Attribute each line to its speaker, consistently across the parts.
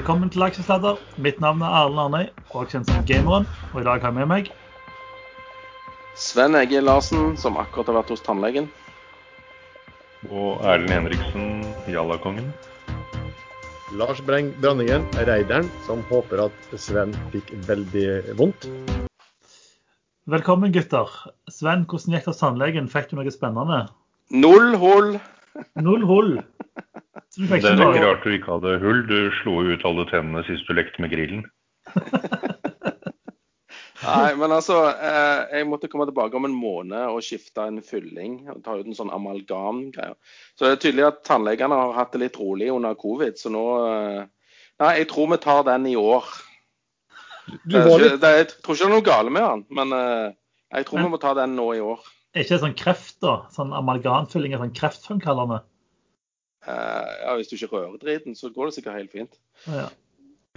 Speaker 1: Velkommen til Aksjesladder. Mitt navn er Erlend Arnøy, og kjent som Gameren. Og i dag har jeg med meg
Speaker 2: Sven Egil Larsen, som akkurat har vært hos tannlegen.
Speaker 3: Og Erlend Henriksen, Jallakongen.
Speaker 4: Lars Breng Branningen, reideren, som håper at Sven fikk veldig vondt.
Speaker 1: Velkommen, gutter. Sven, hvordan gikk det hos tannlegen? Fikk du noe spennende?
Speaker 2: Null hull.
Speaker 1: Null hull. Så du fikk
Speaker 3: Det er
Speaker 1: ikke
Speaker 3: rart du ikke hadde hull. Du slo ut alle tennene sist du lekte med grillen.
Speaker 2: Nei, men altså, eh, jeg måtte komme tilbake om en måned og skifte en fylling. og Ta ut en sånn amalgam-greie. Så det er tydelig at tannlegene har hatt det litt rolig under covid, så nå eh, Nei, jeg tror vi tar den i år.
Speaker 4: Du var litt,
Speaker 2: det, jeg tror ikke det er noe gale med den, men eh, jeg tror
Speaker 1: Men-
Speaker 2: vi må ta den nå i år.
Speaker 1: Er ikke det sånn kreft, da? Sånn amalgamfylling er sånn kreftfremkallende?
Speaker 2: Eh, ja, Hvis du ikke rører driten, så går det sikkert helt fint.
Speaker 1: Ja.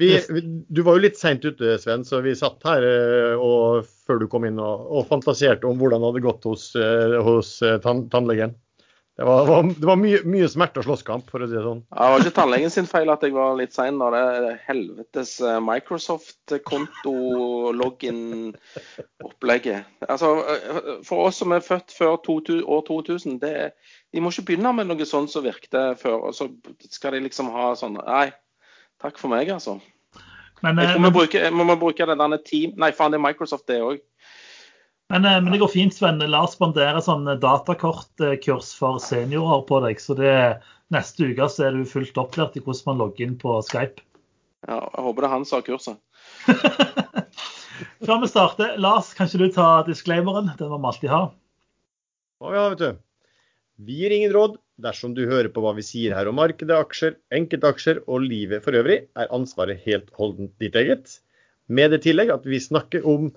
Speaker 4: vi, vi, du var jo litt seint ute, Sven, så vi satt her eh, og, før du kom inn og, og fantaserte om hvordan det hadde gått hos, eh, hos tann, tannlegen. Det var, var, det var mye, mye smerte og slåsskamp, for å si det sånn.
Speaker 2: Ja, Det var ikke tannlegen sin feil at jeg var litt sein. da. Det er helvetes Microsoft-konto-login-opplegget. Altså, For oss som er født før 2000, år 2000, det, er- de må ikke begynne med noe sånt som virkte før. Og så skal de liksom ha sånn Nei, takk for meg, altså.
Speaker 1: Men,
Speaker 2: Jeg
Speaker 1: eh,
Speaker 2: tror vi
Speaker 1: men,
Speaker 2: bruker, vi må bruke det der Team Nei, faen, det er Microsoft, det òg.
Speaker 1: men, eh, men det går fint, Sven. La oss spandere sånn datakortkurs for seniorer på deg. Så det, neste uke så er du fullt opplært i hvordan man logger inn på Skype.
Speaker 2: Ja, jeg håper det er han som har kurset.
Speaker 1: Før vi starter, Lars, kan ikke du ta disclaimeren? Den må vi alltid ha.
Speaker 4: Og ja, vet du. Vi gir ingen råd. Dersom du hører på hva vi sier her om markedet, aksjer, enkeltaksjer og livet for øvrig, er ansvaret helt holdent ditt eget. Med det tillegg at vi snakker om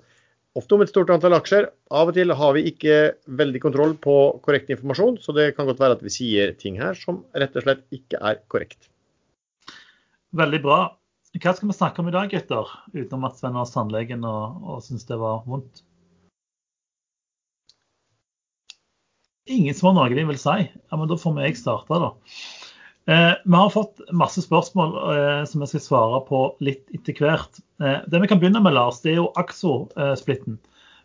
Speaker 4: ofte om et stort antall aksjer. Av og til har vi ikke veldig kontroll på korrekt informasjon, så det kan godt være at vi sier ting her som rett og slett ikke er korrekt.
Speaker 1: Veldig bra. Hva skal vi snakke om i dag, gutter? Utenom at Sven var sandlegen og, og syntes det var vondt. Ingen som har noe de vil si? Ja, men Da får vi jeg starte, da. Eh, vi har fått masse spørsmål eh, som vi skal svare på litt etter hvert. Eh, det vi kan begynne med, Lars, det er jo Axo-splitten.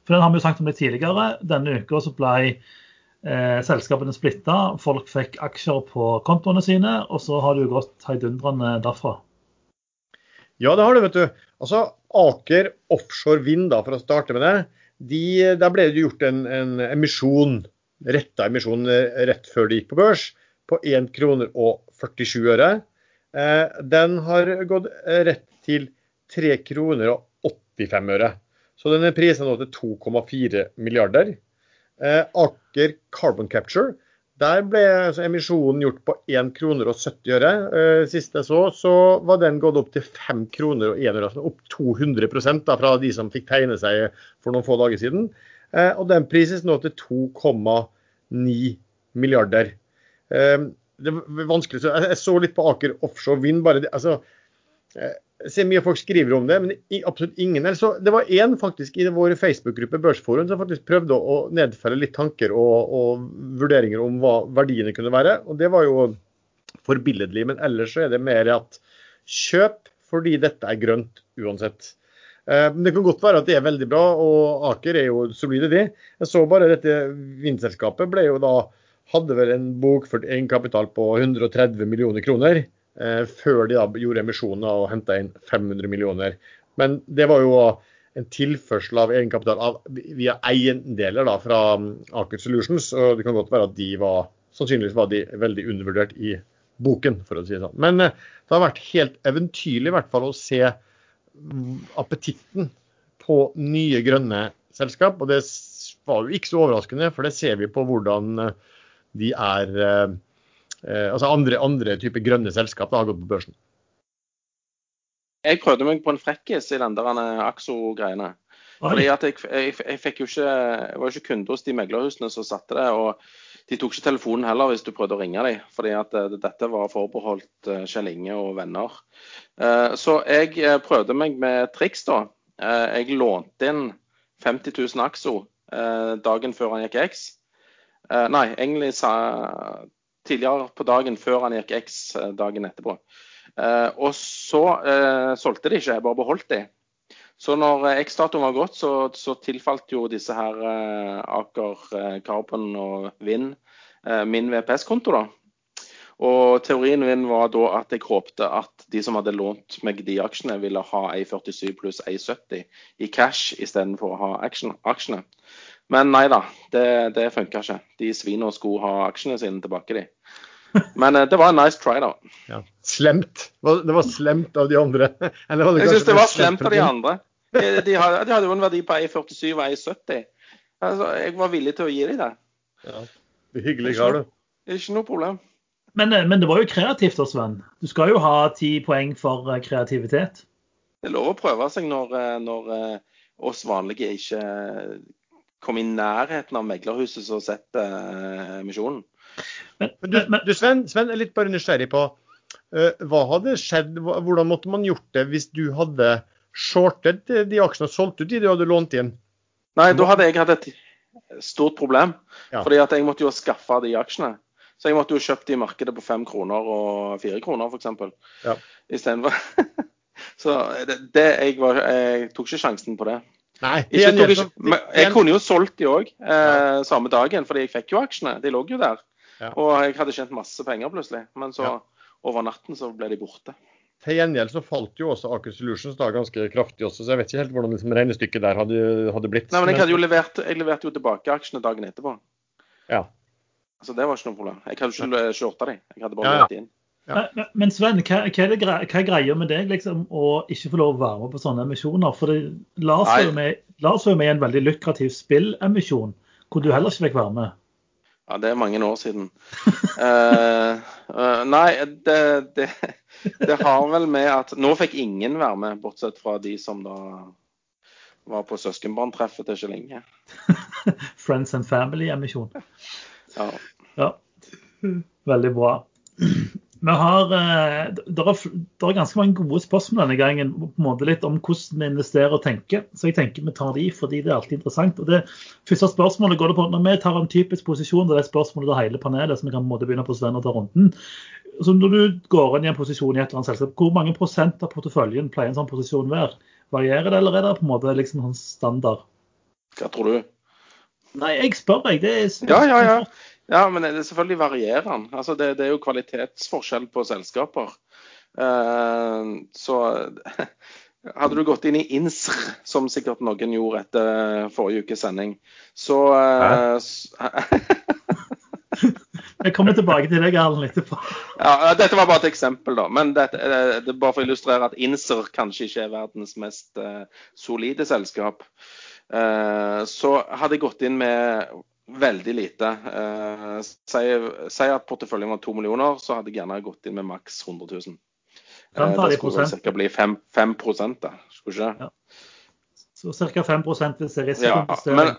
Speaker 1: For Den har vi jo snakket om litt tidligere. Denne uka så ble eh, selskapene splitta. Folk fikk aksjer på kontoene sine, og så har det jo gått heidundrende derfra.
Speaker 4: Ja, det har du, vet du. Altså, Aker Offshore Vind, da, for å starte med det. De, der ble det gjort en, en emisjon, retta emisjon eh, rett før det gikk på børs, på 1 kroner og 47 øre. Eh, den har gått eh, rett til 3 kroner og 85 øre. Så denne prisen nå til 2,4 milliarder. Aker Carbon Capture, der ble altså, emisjonen gjort på 1 kroner og 70 øre. Sist jeg så, så var den gått opp til 5 kroner og 1 øre. Altså opp 200 da, fra de som fikk tegne seg for noen få dager siden. Eh, og den prises nå til 2,9 milliarder. Eh, det var vanskelig, jeg, så litt på Aker Offshore Vind. bare det, altså, eh, jeg ser mye folk skriver om det, men absolutt ingen. Så, det var én faktisk i vår Facebook-gruppe Børsforum som faktisk prøvde å nedfelle litt tanker og, og vurderinger om hva verdiene kunne være. Og det var jo forbilledlig. Men ellers så er det mer at kjøp fordi dette er grønt uansett. Eh, Men det kan godt være at det er veldig bra, og Aker er jo solide, de. Jeg så bare dette vindselskapet ble jo da hadde vel en bokført egenkapital på 130 millioner kroner. Eh, før de da gjorde emisjoner og henta inn 500 millioner. Men det var jo en tilførsel av egenkapital av, via eiendeler da, fra mm, Aker Solutions. og Det kan godt være at de var sannsynligvis var de veldig undervurdert i boken, for å si det sånn. Men eh, det har vært helt eventyrlig i hvert fall å se appetitten på nye grønne selskap. Og det var jo ikke så overraskende, for det ser vi på hvordan eh, de er eh, eh, Altså andre, andre typer grønne selskap da, har gått på børsen.
Speaker 2: Jeg prøvde meg på en frekkis i den der Axo-greiene. Fordi at jeg, jeg, jeg fikk jo ikke, jeg var jo ikke kunde hos de meglerhusene som satte det. og De tok ikke telefonen heller hvis du prøvde å ringe dem. fordi at eh, dette var forbeholdt eh, Kjell Inge og venner. Eh, Så jeg prøvde meg med triks, da. Jeg lånte inn 50 000 Axo dagen før han gikk X. Nei, egentlig tidligere på dagen før han gikk X dagen etterpå. Og så solgte de ikke, jeg bare beholdt de. Så når eh, X-datoen var gått, så, så tilfalt jo disse her eh, Aker eh, Carbon og Vind eh, min VPS-konto, da. Og teorien min var da at jeg håpte at de som hadde lånt meg de aksjene, ville ha A47 pluss A70 i cash istedenfor å ha action, aksjene. Men nei da, det, det funka ikke. De svina skulle ha aksjene sine tilbake, de. Men det var en nice try, da.
Speaker 4: Ja. Slemt. Det var slemt av de andre. Eller
Speaker 2: Jeg syns det var slemt av de andre. De, de, hadde, de hadde jo en verdi på A47 og A70. Altså, jeg var villig til å gi dem det.
Speaker 4: Ja. Det hyggelig har du.
Speaker 2: Ikke noe problem.
Speaker 1: Men, eh, men det var jo kreativt da, Sven. Du skal jo ha ti poeng for eh, kreativitet.
Speaker 2: Det er lov å prøve seg når, eh, når oss vanlige ikke kommer i nærheten av meglerhuset som setter emisjonen.
Speaker 1: Men,
Speaker 4: Men du,
Speaker 1: men,
Speaker 4: du Sven, Sven er litt bare nysgjerrig på hva hadde skjedd, hvordan måtte man gjort det hvis du hadde shortet de aksjene og solgt ut de du hadde lånt inn?
Speaker 2: Nei, da hadde jeg hatt et stort problem.
Speaker 4: Ja.
Speaker 2: Fordi at jeg måtte jo skaffe de aksjene. Så jeg måtte jo kjøpt de i markedet på fem kroner og fire kroner, f.eks.
Speaker 4: Ja.
Speaker 2: Istedenfor. Så det, det jeg, var, jeg tok ikke sjansen på det.
Speaker 4: Nei,
Speaker 2: Ikke, tok ikke, men jeg kunne jo solgt de òg eh, samme dagen, fordi jeg fikk jo aksjene. De lå jo der.
Speaker 4: Ja.
Speaker 2: Og jeg hadde tjent masse penger plutselig. Men så
Speaker 4: Ja.
Speaker 2: over natten så ble de borte.
Speaker 4: Til gjengjeld så falt jo også Aker Solutions da ganske kraftig også, så jeg vet ikke helt hvordan liksom regnestykket der hadde, hadde blitt.
Speaker 2: Nei, men jeg hadde jo levert, jeg leverte jo tilbake aksjene dagen etterpå.
Speaker 4: Ja.
Speaker 2: Så det var ikke noe problem. Jeg hadde ikke shorta dem. Jeg hadde bare
Speaker 4: Ja, ja.
Speaker 2: inn.
Speaker 1: men, men- men Sven, hva, hva, er det gre hva er greia med deg liksom, å ikke få lov å være med på sånne emisjoner? For det, Lars var jo med i en veldig lukrativ spillemisjon, hvor du heller ikke fikk være med.
Speaker 2: Ja, det er mange år siden. uh, uh, nei, det, det, det har vel med at Nå fikk ingen være med, bortsett fra de som da var på søskenbarntreffet til ikke lenge.
Speaker 1: Friends and Family-emisjon.
Speaker 2: Ja.
Speaker 1: Ja, veldig bra. Vi har, eh, det er, det er ganske mange gode spørsmål denne gangen på en måte litt om hvordan vi investerer og tenker. Så jeg tenker vi tar de fordi det er alltid interessant. Og det første spørsmålet går det på Når vi tar en typisk posisjon, det er det spørsmålet til hele panelet, så vi kan på en måte begynne på Sven og ta runden. Så når du går inn i en posisjon i et eller annet selskap, hvor mange prosent av porteføljen pleier en sånn posisjon være? Varierer det, eller er det på en måte liksom en standard?
Speaker 2: Hva tror du?
Speaker 1: Nei, jeg spør deg. Det er
Speaker 2: Ja, ja, ja. Ja, men det er selvfølgelig varierer den. Altså, det, det er jo kvalitetsforskjell på selskaper. Uh, så hadde du gått inn i INSR, som sikkert noen gjorde etter forrige ukes sending, så uh,
Speaker 1: Jeg kommer tilbake til deg, Erlend, etterpå.
Speaker 2: ja, Dette var bare et eksempel, da. Men eh, det er bare for å illustrere at INSR kanskje ikke er verdens mest uh, solide selskap. Uh, så hadde jeg gått inn med veldig lite. Eh, si, si at porteføljen var to millioner, så hadde jeg gjerne gått inn med maks 100 000. Eh,
Speaker 1: det
Speaker 2: skulle ca. bli 5, 5 da. Skulle ikke det?
Speaker 1: Så ca. 5 hvis det er
Speaker 2: Ja,
Speaker 1: risikoinvestering.
Speaker 2: men,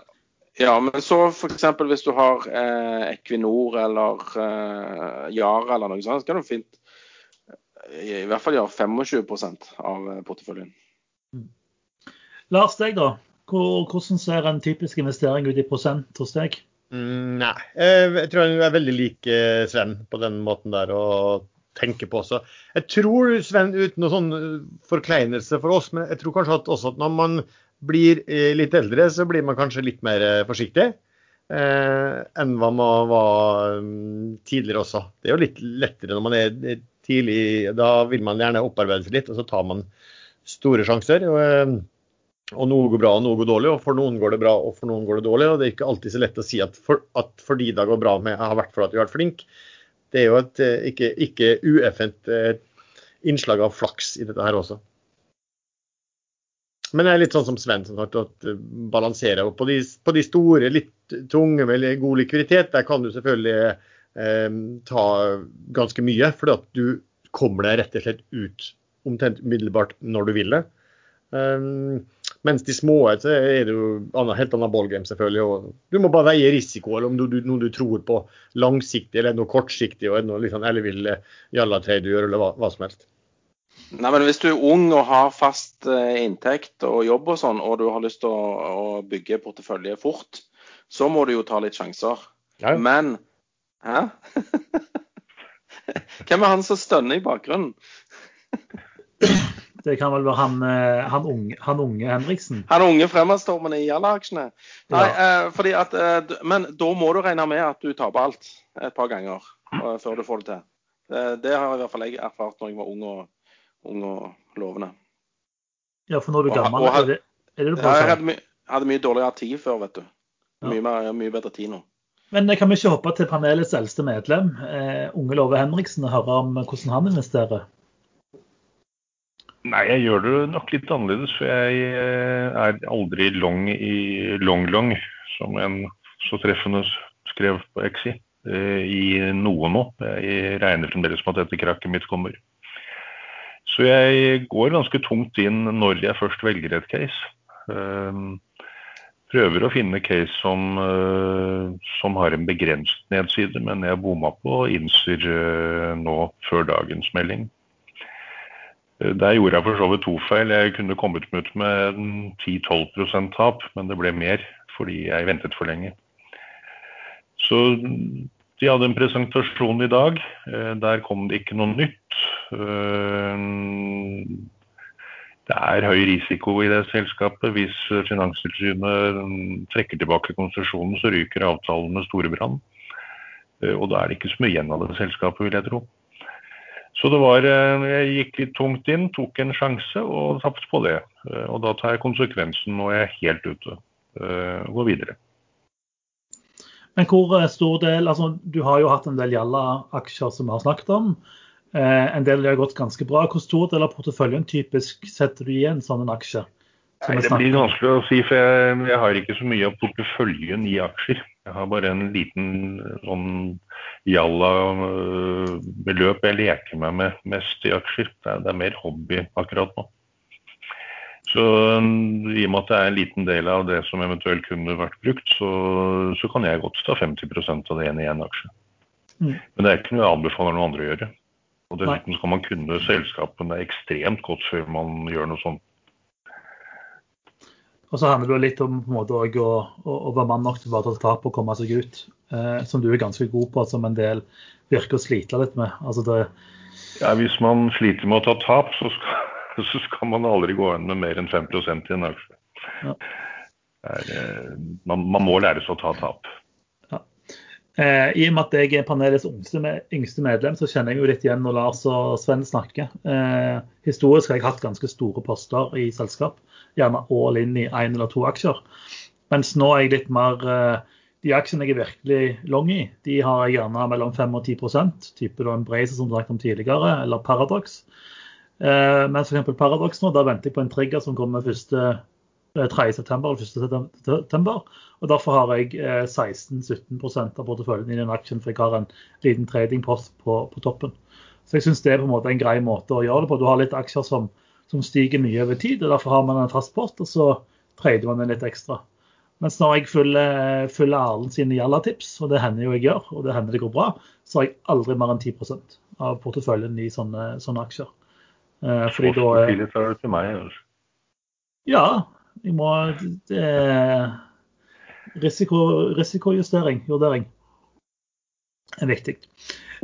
Speaker 2: ja, men så f.eks. hvis du har eh, Equinor eller eh, Yara eller noe sånt, så kan du fint i, i hvert fall gjøre 25 av porteføljen. porteføljen.
Speaker 1: Lars, deg da? Hvor, hvordan ser en typisk investering ut i prosent hos deg?
Speaker 4: Mm, nei. Eh, Jeg tror jeg er veldig lik eh, Sven på den måten der å tenke på også. Jeg tror, Sven, uten noen sånn eh, forkleinelse for oss, men jeg tror kanskje at også at når man blir litt eldre, så blir man kanskje litt mer forsiktig eh, enn hva man var mm, tidligere også. Det er jo litt lettere når man er tidlig, da vil man gjerne opparbeide seg litt, og så tar man store sjanser. Og, og noe går bra, og noe går dårlig. Og for noen går det bra, og for noen går det dårlig. Og det er ikke alltid så lett å si at, for, at fordi det går bra med har vært for at du har vært flink. Det er jo et eh, ikke, ikke ueffent eh, innslag av flaks i dette her også. Men det er litt sånn som Sven som sagt, at eh, balansere. Og på de, på de store, litt tunge med god likviditet, der kan du selvfølgelig eh, ta ganske mye. At du kommer deg rett og slett ut omtrent umiddelbart når du vil det. Um, mens de små så er det jo annet, helt annet ballgame, selvfølgelig. Og du må bare veie risiko, eller om du, du, noe du tror på langsiktig eller noe kortsiktig, og noe liksom ellevill jalla-trade du gjør, eller hva, hva som helst.
Speaker 2: Nei, men Hvis du er ung og har fast eh, inntekt og jobb og sånn, og du har lyst til å, å bygge portefølje fort, så må du jo ta litt sjanser.
Speaker 4: Ja.
Speaker 2: Men Hæ? Hvem er han som stønner i bakgrunnen?
Speaker 1: Det kan vel være han, eh, han, unge, han unge Henriksen.
Speaker 2: Han unge fremadstormende i alle aksjene. Nei, eh, fordi at, eh, men da må du regne med at du taper alt et par ganger eh, før du får det til. Det, det har i hvert fall jeg erfart når jeg var ung og, ung og lovende.
Speaker 1: Ja, for når du er gammel,
Speaker 2: og og,
Speaker 1: er det, er det du
Speaker 2: Ja,
Speaker 1: prøver
Speaker 2: jeg hadde, my hadde mye dårligere tid før, vet du.
Speaker 1: Ja.
Speaker 2: Mye, mer, mye bedre tid nå.
Speaker 1: Men kan vi ikke hoppe til panelets eldste medlem, eh, unge Love Henriksen, og høre om hvordan han investerer?
Speaker 3: Nei, jeg gjør det nok litt annerledes. For jeg eh, er aldri long i long-long, som en så treffende skrev på Exi, eh, i noe nå. Jeg regner fremdeles med at dette krakket mitt kommer. Så jeg går ganske tungt inn når jeg først velger et case. Eh, Prøver å finne case som, eh, som har en begrenset nedside, men jeg bomma på og innser nå før dagens melding. Der gjorde jeg for så vidt to feil. Jeg kunne kommet ut med 10-12% tap, men det ble mer fordi jeg ventet for lenge. Så de hadde en presentasjon i dag. Eh, Der kom det ikke noe nytt. Eh, Det er høy risiko i det selskapet. Hvis Finanstilsynet mm, trekker tilbake konsesjonen, så ryker avtalen med Storebrand. Eh, Og da er det ikke så mye igjen av det selskapet, vil jeg tro. Så det var, eh, jeg gikk litt tungt inn, tok en sjanse og tapte på det. Eh, Og da tar jeg konsekvensen når jeg er helt ute. eh, og går videre.
Speaker 1: Men hvor stor del altså Du har jo hatt en del Jalla-aksjer som vi har snakket om. En del har gått ganske bra. Hvor stor del av porteføljen typisk setter du i en sånn en aksje?
Speaker 3: Nei, det blir vanskelig å si, for jeg, jeg har ikke så mye av porteføljen i aksjer. Jeg har bare en liten sånn jalla-beløp jeg leker meg med mest i aksjer. Det er, det er mer hobby akkurat nå. Så mm, i og med at det er en liten del av det som eventuelt kunne vært brukt, så, så kan jeg godt ta 50% av det ene i en aksje.
Speaker 1: Mm.
Speaker 3: Men det er ikke noe jeg anbefaler noen andre å gjøre. Og dessuten skal man kunne selskapene ekstremt godt før man gjør noe sånt.
Speaker 1: Og så handler det litt om på en måte å, å, å være mann nok til bare å ta tap og komme seg ut. Eh, som du er ganske god på, som en del virker å slite litt med. Altså det,
Speaker 3: Ja, Hvis man sliter med å ta tap, så skal, så skal man aldri gå inn med mer enn 5% i en aksje.
Speaker 1: Ja.
Speaker 3: Eh, man, man må lære seg å ta tap.
Speaker 1: Eh, I og med at jeg er panelets yngste, med, yngste medlem, så kjenner jeg jo litt igjen når Lars og Sven snakker. Eh, historisk har jeg hatt ganske store poster i selskap, gjerne all in i én eller to aksjer. Mens nå er jeg litt mer eh, De aksjene jeg er virkelig long i, de har jeg gjerne mellom 5 og 10% type da en Bracer som snakket om tidligere, eller Paradox. Eh, mens f.eks. Paradox nå, da venter jeg på en trigger som kommer 1. 3. september eller 1. september. Og Derfor har jeg eh, 16-17% av porteføljen i den aksjen, for jeg har en liten tradingpost på, på toppen. Så jeg syns det er på en måte en grei måte å gjøre det på. Du har litt aksjer som, som stiger mye over tid, og derfor har man en fast post, og så trader man den litt ekstra. Mens når jeg følger, følger Erlend sine Jalla-tips, og det hender jo jeg gjør, og det hender det går bra, så har jeg aldri mer enn 10% av porteføljen i sånne, sånne aksjer. Eh, fordi da er
Speaker 3: det til meg. eller?
Speaker 1: Ja, jeg må det er risiko, Risikojustering, jordering, er viktig.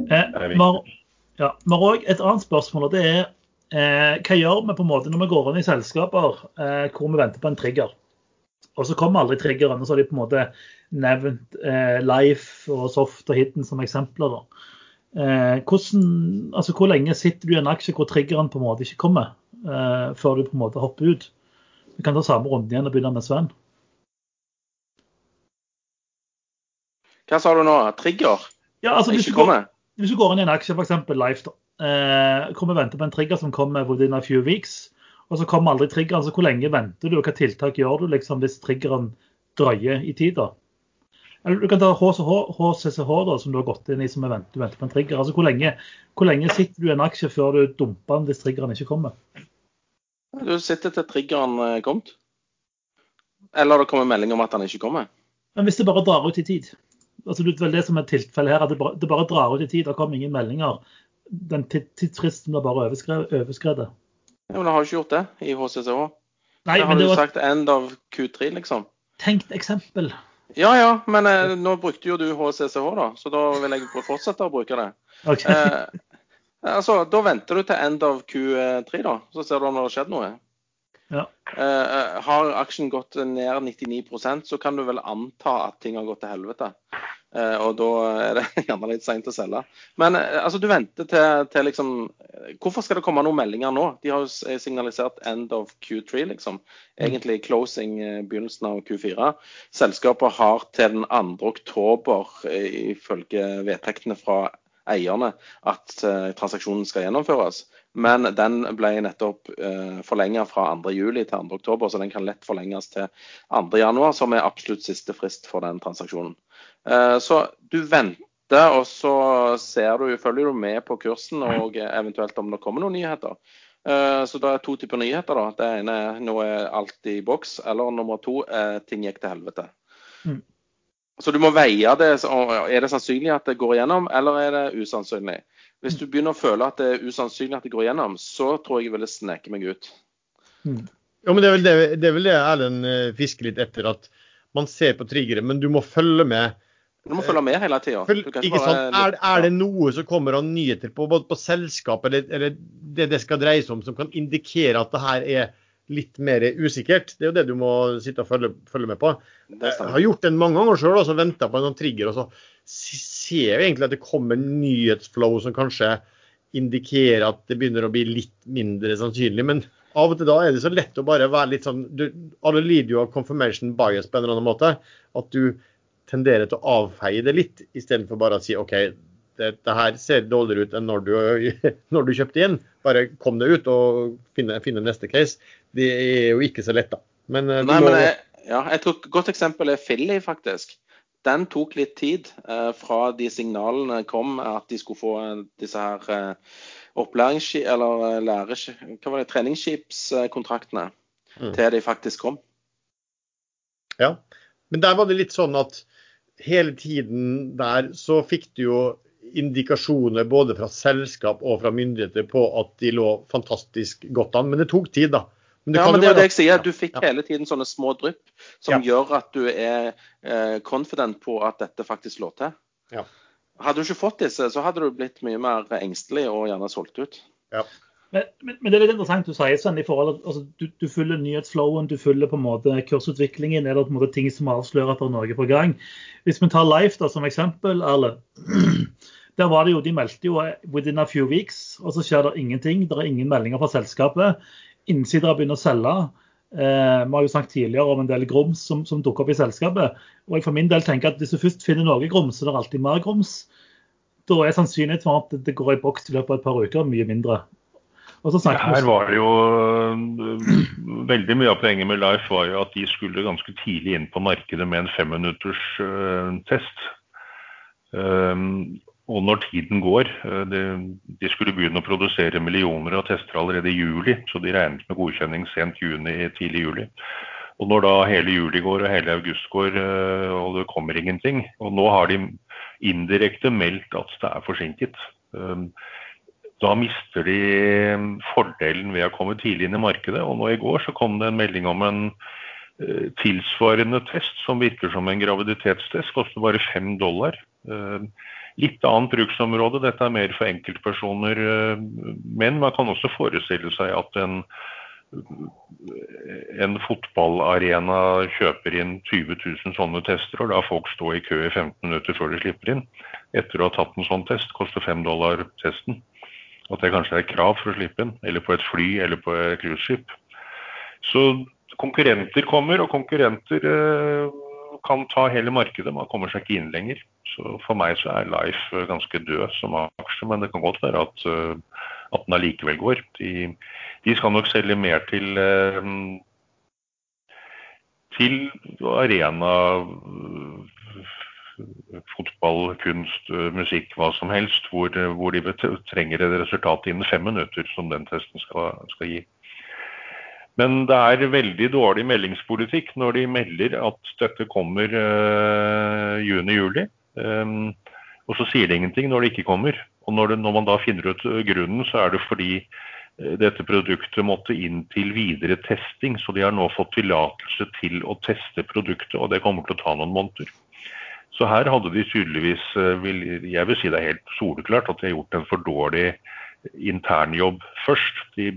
Speaker 1: Eh,
Speaker 3: er viktig.
Speaker 1: Vi har òg et annet spørsmål, og det er eh, hva gjør vi på en måte når vi går inn i selskaper eh, hvor vi venter på en trigger? Og så kommer aldri triggeren, og så har de på en måte nevnt eh, Life og Soft og Hidden som eksempler. da. Eh, hvordan, altså Hvor lenge sitter du i en aksje hvor triggeren på en måte ikke kommer, eh, før du på en måte hopper ut? Vi kan ta samme runde igjen og begynne med Sven.
Speaker 2: Hva sa du nå? Trigger?
Speaker 1: Ja, altså hvis du, går, hvis du går inn i en aksje, f.eks. Life, da, eh, hvor vi venter på en trigger som kommer within a few weeks, og så kommer aldri triggeren, så hvor lenge venter du, og hva tiltak gjør du liksom hvis triggeren drøyer i tid? da? Eller du kan ta HCH, HCCH, da, som du har gått inn i som er vent, du venter på en trigger. altså hvor lenge, hvor lenge sitter du i en aksje før du dumper den hvis triggeren ikke kommer?
Speaker 2: Du sitter til triggeren er kommet. Eller det kommer melding om at han ikke kommer.
Speaker 1: Men hvis det bare drar ut i tid? altså det er vel det som er tilfellet her, at det bare, det bare drar ut i tid. Det kommer ingen meldinger. Den tidsfristen blir bare overskredet.
Speaker 2: Ja, men det har ikke gjort det i HCCH.
Speaker 1: Nei,
Speaker 2: Det har du
Speaker 1: var
Speaker 2: sagt end of Q3, liksom.
Speaker 1: tenkt eksempel.
Speaker 2: Ja ja, men eh, nå brukte jo du HCCH, da, så da vil jeg fortsette å bruke det.
Speaker 1: Ok.
Speaker 2: Eh, Altså, Da venter du til end of Q3, da, så ser du om det har skjedd noe.
Speaker 1: Ja.
Speaker 2: Uh, har aksjen gått ned 99% så kan du vel anta at ting har gått til helvete. Uh, og da er det gjerne litt seint å selge. Men uh, altså, du venter til, til, liksom Hvorfor skal det komme noen meldinger nå? De har jo signalisert end of Q3, liksom. Egentlig closing begynnelsen av Q4. Selskapet har til den 2. oktober, ifølge vedtektene fra eierne, at transaksjonen skal gjennomføres. Men den ble nettopp eh, forlenga fra 2.7 til 2.10, så den kan lett forlenges til 2.1, som er absolutt siste frist for den transaksjonen. Eh, så du venter, og så ser du, følger du med på kursen og eventuelt om det kommer noen nyheter. Eh, så det er to typer nyheter. da. Det ene er nå er alt i boks, eller nummer to er ting gikk til helvete. Mm. Så du må veie det. Er det sannsynlig at det går igjennom, eller er det usannsynlig? Hvis du begynner å føle at det er usannsynlig at det går gjennom, så tror jeg jeg ville sneke meg ut.
Speaker 4: Mm. Jo, men Det er vel det, det, er vel det Erlend eh, fisker litt etter, at man ser på triggeret, men du må følge med.
Speaker 2: Du må følge med hele tida.
Speaker 4: Er, er, det noe som kommer av nyheter på, både på selskap eller, eller, det det skal dreie seg om, som kan indikere at det her er litt mer usikkert? Det er jo det du må sitte og følge, følge med på. Jeg har gjort det mange ganger sjøl, og venta på en sånn trigger. og så ser jo egentlig at det kommer nyhetsflow som kanskje indikerer at det begynner å bli litt mindre sannsynlig. Men av og til da er det så lett å bare være litt sånn du, Alle lider jo av confirmation bias på en eller annen måte. At du tenderer til å avfeie det litt, istedenfor bare å si OK, dette her ser dårligere ut enn når du, når du kjøpte inn. Bare kom deg ut og finne, finne, neste case. Det er jo ikke så lett, da. Men,
Speaker 2: eh, Nei, må... men jeg, ja, et godt eksempel er Filly, faktisk den tok litt tid eh, fra de signalene kom at de skulle få eh, disse her eh, opplærings- eller eh, lære, hva var det, treningsskipskontraktene mm. til de faktisk kom.
Speaker 4: Ja, men der var det litt sånn at hele tiden der så fikk du jo indikasjoner både fra selskap og fra myndigheter på at de lå fantastisk godt an. Men det tok tid, da.
Speaker 2: Men ja, men det er det jeg sier. Du fikk ja. hele tiden sånne små drypp som ja. gjør at du er eh, confident på at dette faktisk slår til.
Speaker 4: Ja.
Speaker 2: Hadde du ikke fått disse, så hadde du blitt mye mer engstelig og gjerne solgt ut.
Speaker 4: Ja.
Speaker 1: Men, men, men, det er litt interessant du sier, Sven, i forhold altså, du, du følger nyhetsflowen, du følger på en måte kursutviklingen. Er det på en måte ting som avslører at det er noe på gang? Hvis vi tar Life da, som eksempel, Erle. Der var det jo, De meldte jo 'within a few weeks', og så skjer det ingenting. Det er ingen meldinger fra selskapet innsidere begynner å selge. Eh, vi har jo snakket tidligere om en del grums som, som dukker opp i selskapet. og jeg for min del tenker at Hvis du først finner noe grums, så er det alltid mer grums. Da er sannsynligheten for at det går i boks i løpet av et par uker mye mindre.
Speaker 3: Her var det jo Veldig mye av poenget med Life var jo at de skulle ganske tidlig inn på markedet med en femminutters uh, test. Um, og når tiden går eh, de, de, skulle begynne å produsere millioner av tester allerede i juli, så de regnet med godkjenning sent juni, tidlig juli. Og når da hele juli går og hele august går eh, og det kommer ingenting, og nå har de indirekte meldt at det er forsinket, eh, da mister de fordelen ved å komme tidlig inn i markedet. Og nå i går så kom det en melding om en tilsvarende test som virker som en graviditetstest, koster bare fem dollar. Litt annet bruksområde. Dette er mer for enkeltpersoner. Eh, men man kan også forestille seg at en, en fotballarena kjøper inn 20 000 sånne tester, og lar folk stå i kø i 15 minutter før de slipper inn. Etter å ha tatt en sånn test. Koster 5 dollar testen. At det kanskje er krav for å slippe inn. Eller på et fly eller på et cruiseskip. Så konkurrenter kommer, og konkurrenter eh, kan ta hele markedet. Man kommer seg ikke inn lenger. Så For meg så er Life ganske død som aksje, men det kan godt være at, eh, at den allikevel går. De, de, skal nok selge mer til, eh, til arena fotball, kunst, musikk, hva som helst, hvor, hvor de trenger et resultat innen fem minutter, som den testen skal, skal gi. Men det er veldig dårlig meldingspolitikk når de melder at dette kommer uh, juni-juli. Um, og så sier de ingenting når det ikke kommer. Og når, det, når, man da finner ut grunnen, så er det fordi uh, dette produktet måtte inn til videre testing. Så de har nå fått tillatelse til å teste produktet, og det kommer til å ta noen måneder. Så her hadde de tydeligvis, jeg vil si det er helt soleklart, at de har gjort en for dårlig internjobb først. De,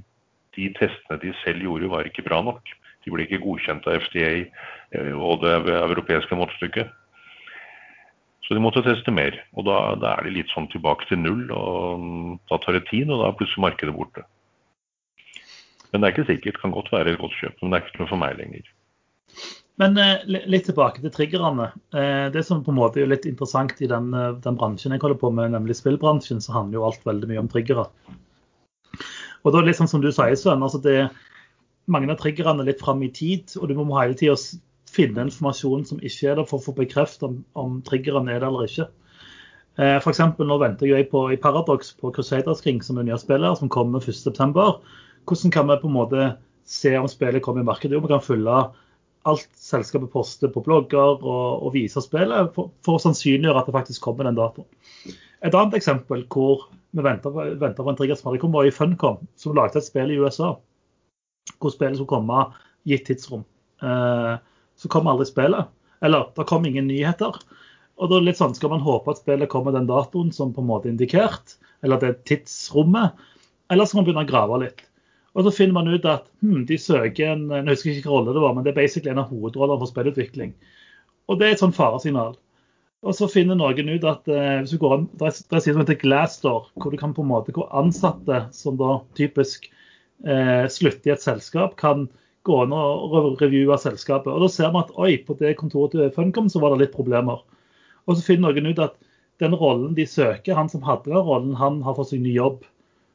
Speaker 3: de testene de selv gjorde, var ikke bra nok. De ble ikke godkjent av FDA eh, og det europeiske målestykket. Så de måtte teste mer. Og da, da, er de litt sånn tilbake til null. og Da tar det tid, og da er plutselig markedet borte. Men det er ikke sikkert. Det kan godt være et godt kjøp, men det er ikke noe for meg lenger.
Speaker 1: Men eh, litt tilbake til triggerne. Eh, det som på en måte er litt interessant i den, den, bransjen jeg holder på med, nemlig spillbransjen, så handler jo alt veldig mye om triggere. Og da litt sånn som du sier, Søren, altså det mange av triggerne er litt fram i tid, og du må hele tida finne informasjon som ikke er der, for å få bekreftet om, om triggeren er der eller ikke. Eh, F.eks. nå venter jeg på i Paradox på Crusaders King, som er nye spiller, som kommer 1.9. Hvordan kan vi på en måte se om spillet kommer i markedet? Jo, vi kan følge alt selskapet poster på blogger og, og vise spillet, for, for, å sannsynliggjøre at det faktisk kommer den datoen. Et annet eksempel hvor vi venta på, på en trigger som hadde kommet, var i Funcom, som lagde et spill i USA. Hvor spillet skulle komme gitt tidsrom. Eh, så kom aldri spillet. Eller det kom ingen nyheter. Og da litt sånn, Skal man håpe at spillet kommer den datoen som på en måte er indikert, eller det tidsrommet, eller må man begynne å grave litt. Og så finner man ut at hmm, de søker en jeg husker ikke hvilken rolle det var, men det er basically en av hovedrollene for spillutvikling. Og det er et sånn faresignal. Og så finner noen ut at eh, hvis du går an, det er en side som heter Glassdoor, hvor du kan på en måte, hvor ansatte som da typisk eh, slutter i et selskap, kan gå an og revue selskapet. Og Da ser vi at oi, på det kontoret til Funcom så var det litt problemer. Og så finner noen ut at den rollen de søker, han som hadde den rollen, han har fått seg ny jobb.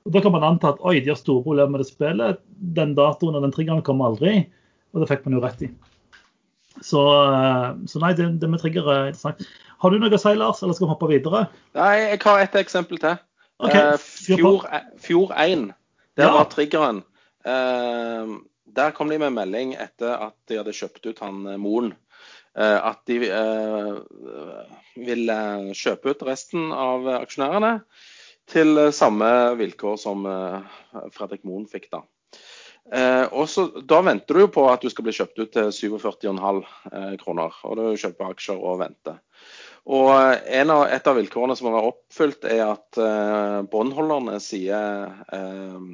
Speaker 1: Og Da kan man anta at oi, de har store problemer med det spillet. Den datoen og den triggeren kommer aldri. Og det fikk man jo rett i. Så, eh, så nei, det, det, med trigger er interessant. Har du noe å si, Lars, eller skal vi hoppe videre?
Speaker 2: Nei, jeg har et eksempel til. Okay, fjor, fjor 1, der ja. var triggeren. Uh, der kom de med melding etter at de hadde kjøpt ut han Moen. At de ville kjøpe ut resten av aksjonærene til eh, samme vilkår som eh, Fredrik Moen fikk da. Eh, og så, Da venter du jo på at du skal bli kjøpt ut til 47,5 kroner. og Du kjøper aksjer og venter. Og av, Et av vilkårene som må være oppfylt, er at eh, båndholderne sier eh,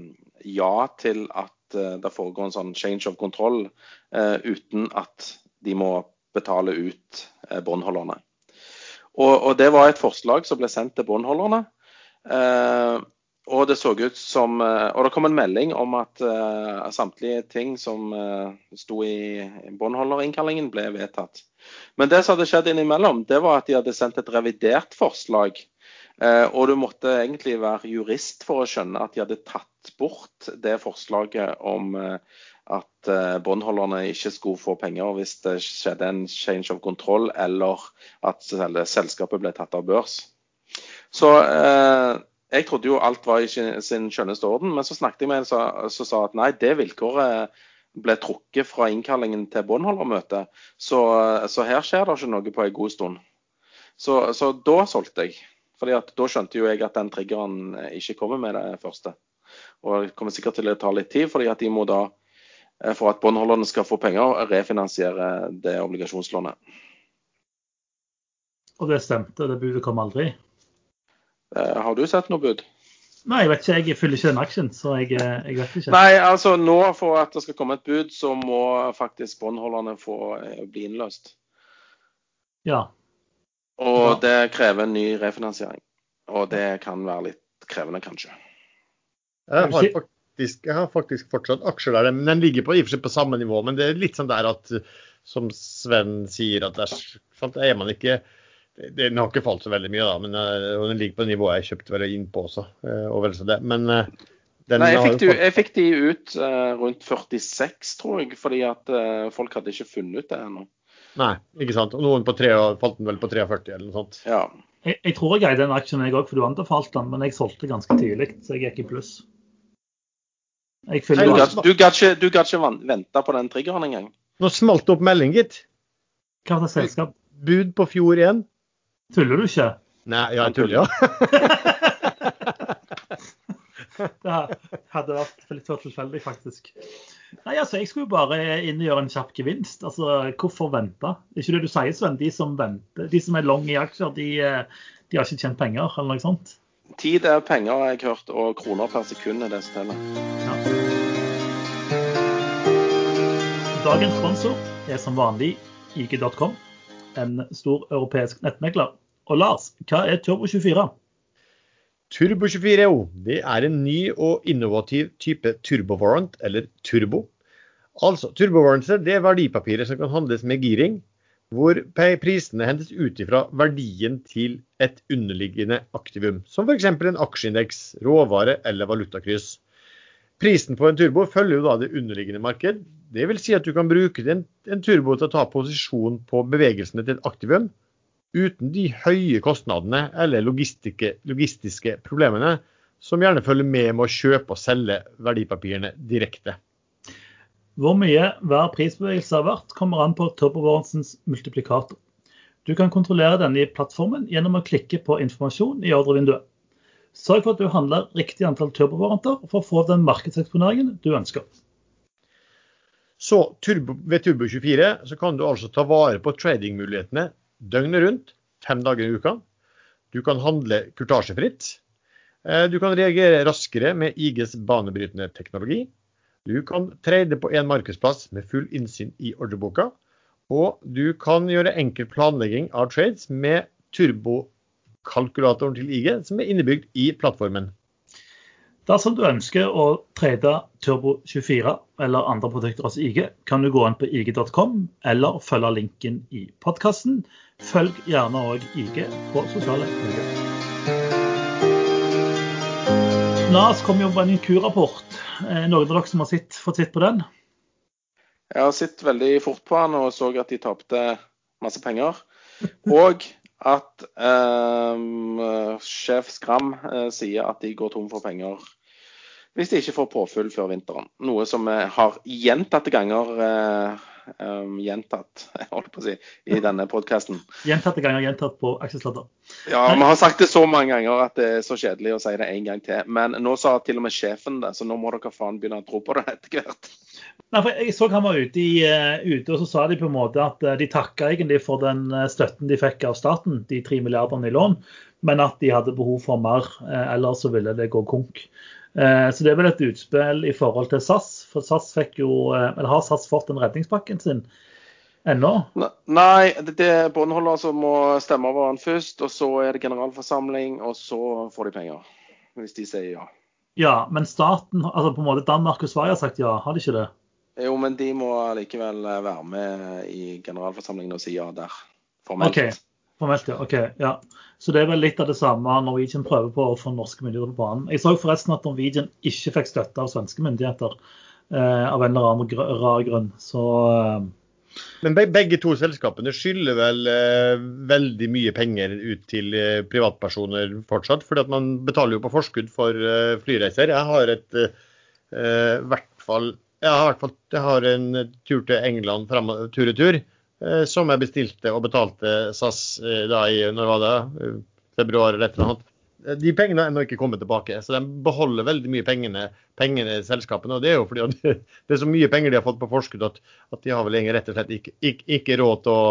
Speaker 2: ja til at eh, det foregår en sånn change of control eh, uten at de må betale ut eh, båndholderne. Og, og, Det var et forslag som ble sendt til båndholderne. Uh, og det så ut som uh, Og det kom en melding om at uh, samtlige ting som sto i båndholderinnkallingen, ble vedtatt. Men det som hadde skjedd innimellom, det var at de hadde sendt et revidert forslag. og du måtte egentlig være jurist for å skjønne at de hadde tatt bort det forslaget om at båndholderne ikke skulle få penger hvis det skjedde en change of control, eller at selskapet ble tatt av børs. Så eh, jeg trodde jo alt var i sin skjønneste orden, men så snakket jeg med en som sa at nei, det vilkåret ble trukket fra innkallingen til båndholdermøtet. Så, så, her skjer det ikke noe på en god stund. Så, så da solgte jeg. Fordi at da skjønte jo jeg at den triggeren ikke kommer med det første. Og det kommer sikkert til å ta litt tid, fordi at de må da, eh, for at båndholderne skal få penger, refinansiere det obligasjonslånet.
Speaker 1: Og det stemte, det budet kom aldri?
Speaker 2: Eh, har du sett noe bud?
Speaker 1: Nei, jeg vet ikke. Jeg følger ikke den aksjen, så jeg, eh, jeg, vet ikke.
Speaker 2: Nei, altså nå for at det skal komme et bud, så må faktisk båndholderne få eh, bli innløst.
Speaker 1: Ja.
Speaker 2: Og ja. det krever en ny refinansiering. Og det kan være litt krevende, kanskje.
Speaker 4: Jeg har faktisk, jeg har faktisk fortsatt aksjer der, men den ligger på, i og for seg på samme nivå. Men det er litt sånn der at, som Sven sier, at der, er man ikke den har ikke falt så veldig mye, da, men uh, den ligger på det nivået jeg kjøpte vel innpå også. Uh, og vel så det. Men uh,
Speaker 2: Nei, jeg fikk, de, jeg fikk, de, ut rundt 46, tror jeg, fordi at folk hadde ikke funnet ut det ennå.
Speaker 4: Nei, ikke sant. Og noen på 3, falt den vel på 43 eller noe sånt.
Speaker 2: Ja.
Speaker 1: Jeg, jeg tror jeg eide den aksjen jeg òg, for du anbefalte den, men jeg solgte ganske tidlig, så jeg gikk i pluss.
Speaker 2: Jeg du, gadd, du ikke, du ikke vente på den triggeren engang?
Speaker 4: Nå smalt det opp melding, gitt.
Speaker 1: Hva var det selskap?
Speaker 4: Bud på Fjord 1.
Speaker 1: Tuller du ikke?
Speaker 4: Nei, ja, jeg tuller, ja.
Speaker 1: det hadde vært litt for tilfeldig, faktisk. Nei, altså, Jeg skulle bare inn og gjøre en kjapp gevinst. Altså, Hvorfor vente? Det er ikke det du sier, Sven. De som venter, de som er long i aksjer, de, de har ikke tjent penger, eller noe sånt?
Speaker 2: Tid er penger, har jeg hørt, og kroner per sekund er det som teller.
Speaker 1: Ja. Dagens sponsor er som vanlig IG.com, en stor europeisk nettmegler. Og Lars, hva er Turbo24?
Speaker 4: Turbo24 EO det er en ny og innovativ type turbovarant, eller turbo. Altså, Turbowarranter det er verdipapirer som kan handles med giring, hvor prisene hentes ut ifra verdien til et underliggende aktivum, som f.eks. en aksjeindeks, råvare eller valutakryss. Prisen på en turbo følger jo da det underliggende marked. Det vil si at du kan bruke en, en turbo til å ta posisjon på bevegelsene til et aktivum uten de høye kostnadene eller logistiske problemene som gjerne følger med med å kjøpe og selge verdipapirene direkte.
Speaker 1: Hvor mye hver prisbevegelse er verdt, kommer an på turbovarentsens multiplikator. Du kan kontrollere denne i plattformen gjennom å klikke på informasjon i ordrevinduet. Sørg for at du handler riktig antall turbovaranter for å få den markedseksponeringen du ønsker.
Speaker 4: Så turbo, ved Turbo24 så kan du altså ta vare på tradingmulighetene døgnet rundt, fem dager i uka. Du kan handle kurtasjefritt. Eh, du kan reagere raskere med IGs banebrytende teknologi. Du kan trade på en markedsplass med full innsyn i ordreboka. Og du kan gjøre enkel planlegging av trades med turbokalkulatoren til IG, som er innebygd i plattformen.
Speaker 1: Dersom du ønsker å trade Turbo 24 eller andre produkter hos IG, kan du gå inn på ig.com eller følge linken i podkasten. Følg gjerne òg IG på sosiale medier. NAS kom jo med en Q-rapport. Noen av dere som har sett, fått sett på den?
Speaker 2: Jeg har sett veldig fort på den og så at de tapte masse penger. Og at eh, sjef Skram eh, sier at de går tom for penger hvis de ikke får påfyll før vinteren. Noe som vi har gjentatte ganger eh, um, gjentatt jeg holder på å si, i denne podkasten.
Speaker 1: Gjentatte ganger gjentatt på aksjesladder.
Speaker 2: Ja, vi har sagt det så mange ganger at det er så kjedelig å si det en gang til. Men nå sa til og med sjefen det, så nå må dere faen begynne å tro på det etter hvert.
Speaker 1: Nei, for Jeg så han var ute, i, uh, ute, og så sa de på en måte at uh, de takka egentlig for den uh, støtten de fikk av staten, de tre milliardene i lån, men at de hadde behov for mer, ellers så ville det gå konk. Så det er vel et utspill i forhold til SAS. For SAS fikk jo, eller har SAS fått den redningspakken sin ennå?
Speaker 2: Nei, det er båndholder som må stemme over den først. Og så er det generalforsamling, og så får de penger. Hvis de sier ja.
Speaker 1: Ja, men staten, altså på en måte Danmark og Sverige har sagt ja, har de ikke det?
Speaker 2: Jo, men de må likevel eh, være med i generalforsamlingen og si ja der. Formelt.
Speaker 1: Okay. Formelt, ja. ok, ja. Så det er vel litt av det samme Norwegian prøver på å få norske myndigheter på banen. Jeg så forresten at Norwegian ikke fikk støtte av svenske myndigheter eh, av en eller annen rar grunn. Så eh,
Speaker 4: men begge to selskapene skylder vel eh, veldig mye penger ut til eh, privatpersoner fortsatt. at man betaler jo på forskudd for eh, flyreiser. Jeg har et eh, hvert fall jeg har, en tur til England tur-retur eh, som jeg bestilte og betalte SAS eh, da i når var det, eh, februar eller et eller annet. Eh, de pengene har ennå ikke kommet tilbake, så de beholder veldig mye pengene, pengene i selskapene. og Det er jo fordi det, det er så mye penger de har fått på forskudd at, at de har vel rett og slett ikke, ikke, ikke, råd til å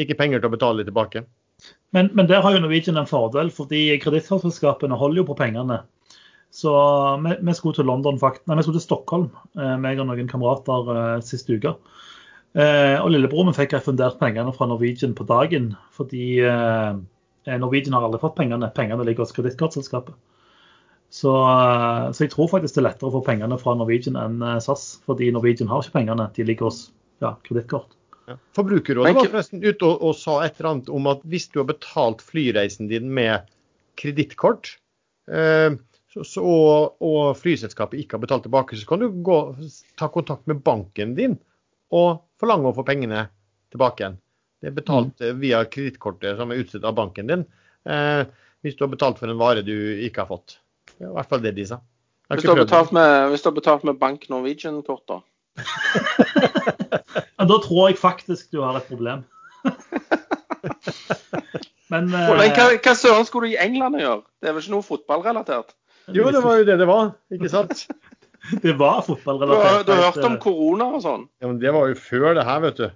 Speaker 4: ikke penger til å betale tilbake.
Speaker 1: Men, men der har jo Norwegian en fordel, fordi kredittselskapene holder jo på pengene. Så vi, vi, skulle til London. Nei, vi skulle til Stockholm, eh, meg og noen kamerater eh, sist uke. Eh, og lillebror min fikk refundert pengene fra Norwegian på dagen. Fordi eh, Norwegian har aldri fått pengene. Pengene ligger hos kredittkortselskapet. Så, eh, så, jeg tror faktisk det er lettere å få pengene fra Norwegian enn eh, SAS. Fordi Norwegian har ikke pengene, de ligger hos ja, kredittkort.
Speaker 4: Ja. Forbrukerrådet var forresten ute og, og, sa et eller annet om at hvis du har betalt flyreisen din med kredittkort, eh, og, og, flyselskapet ikke har betalt tilbake, så kan du gå, ta kontakt med banken din og forlange å få pengene tilbake igjen. Det er betalt mm. via kredittkortet som er utstedt av banken din, eh, hvis du har betalt for en vare du ikke har fått. Det er i hvert fall det de sa.
Speaker 2: Hvis du, med, hvis du, har betalt med, Bank Norwegian-kort, da?
Speaker 1: ja, da tror jeg faktisk du har et problem.
Speaker 2: Men, eh, hva, hva søren skulle du i England gjøre? Det er vel ikke noe fotballrelatert?
Speaker 4: Jo, det var jo det det var, ikke sant?
Speaker 1: det var fotballrelatert.
Speaker 2: Du, du har hørt om korona og sånn?
Speaker 4: Ja, men Det var jo før det her, vet du.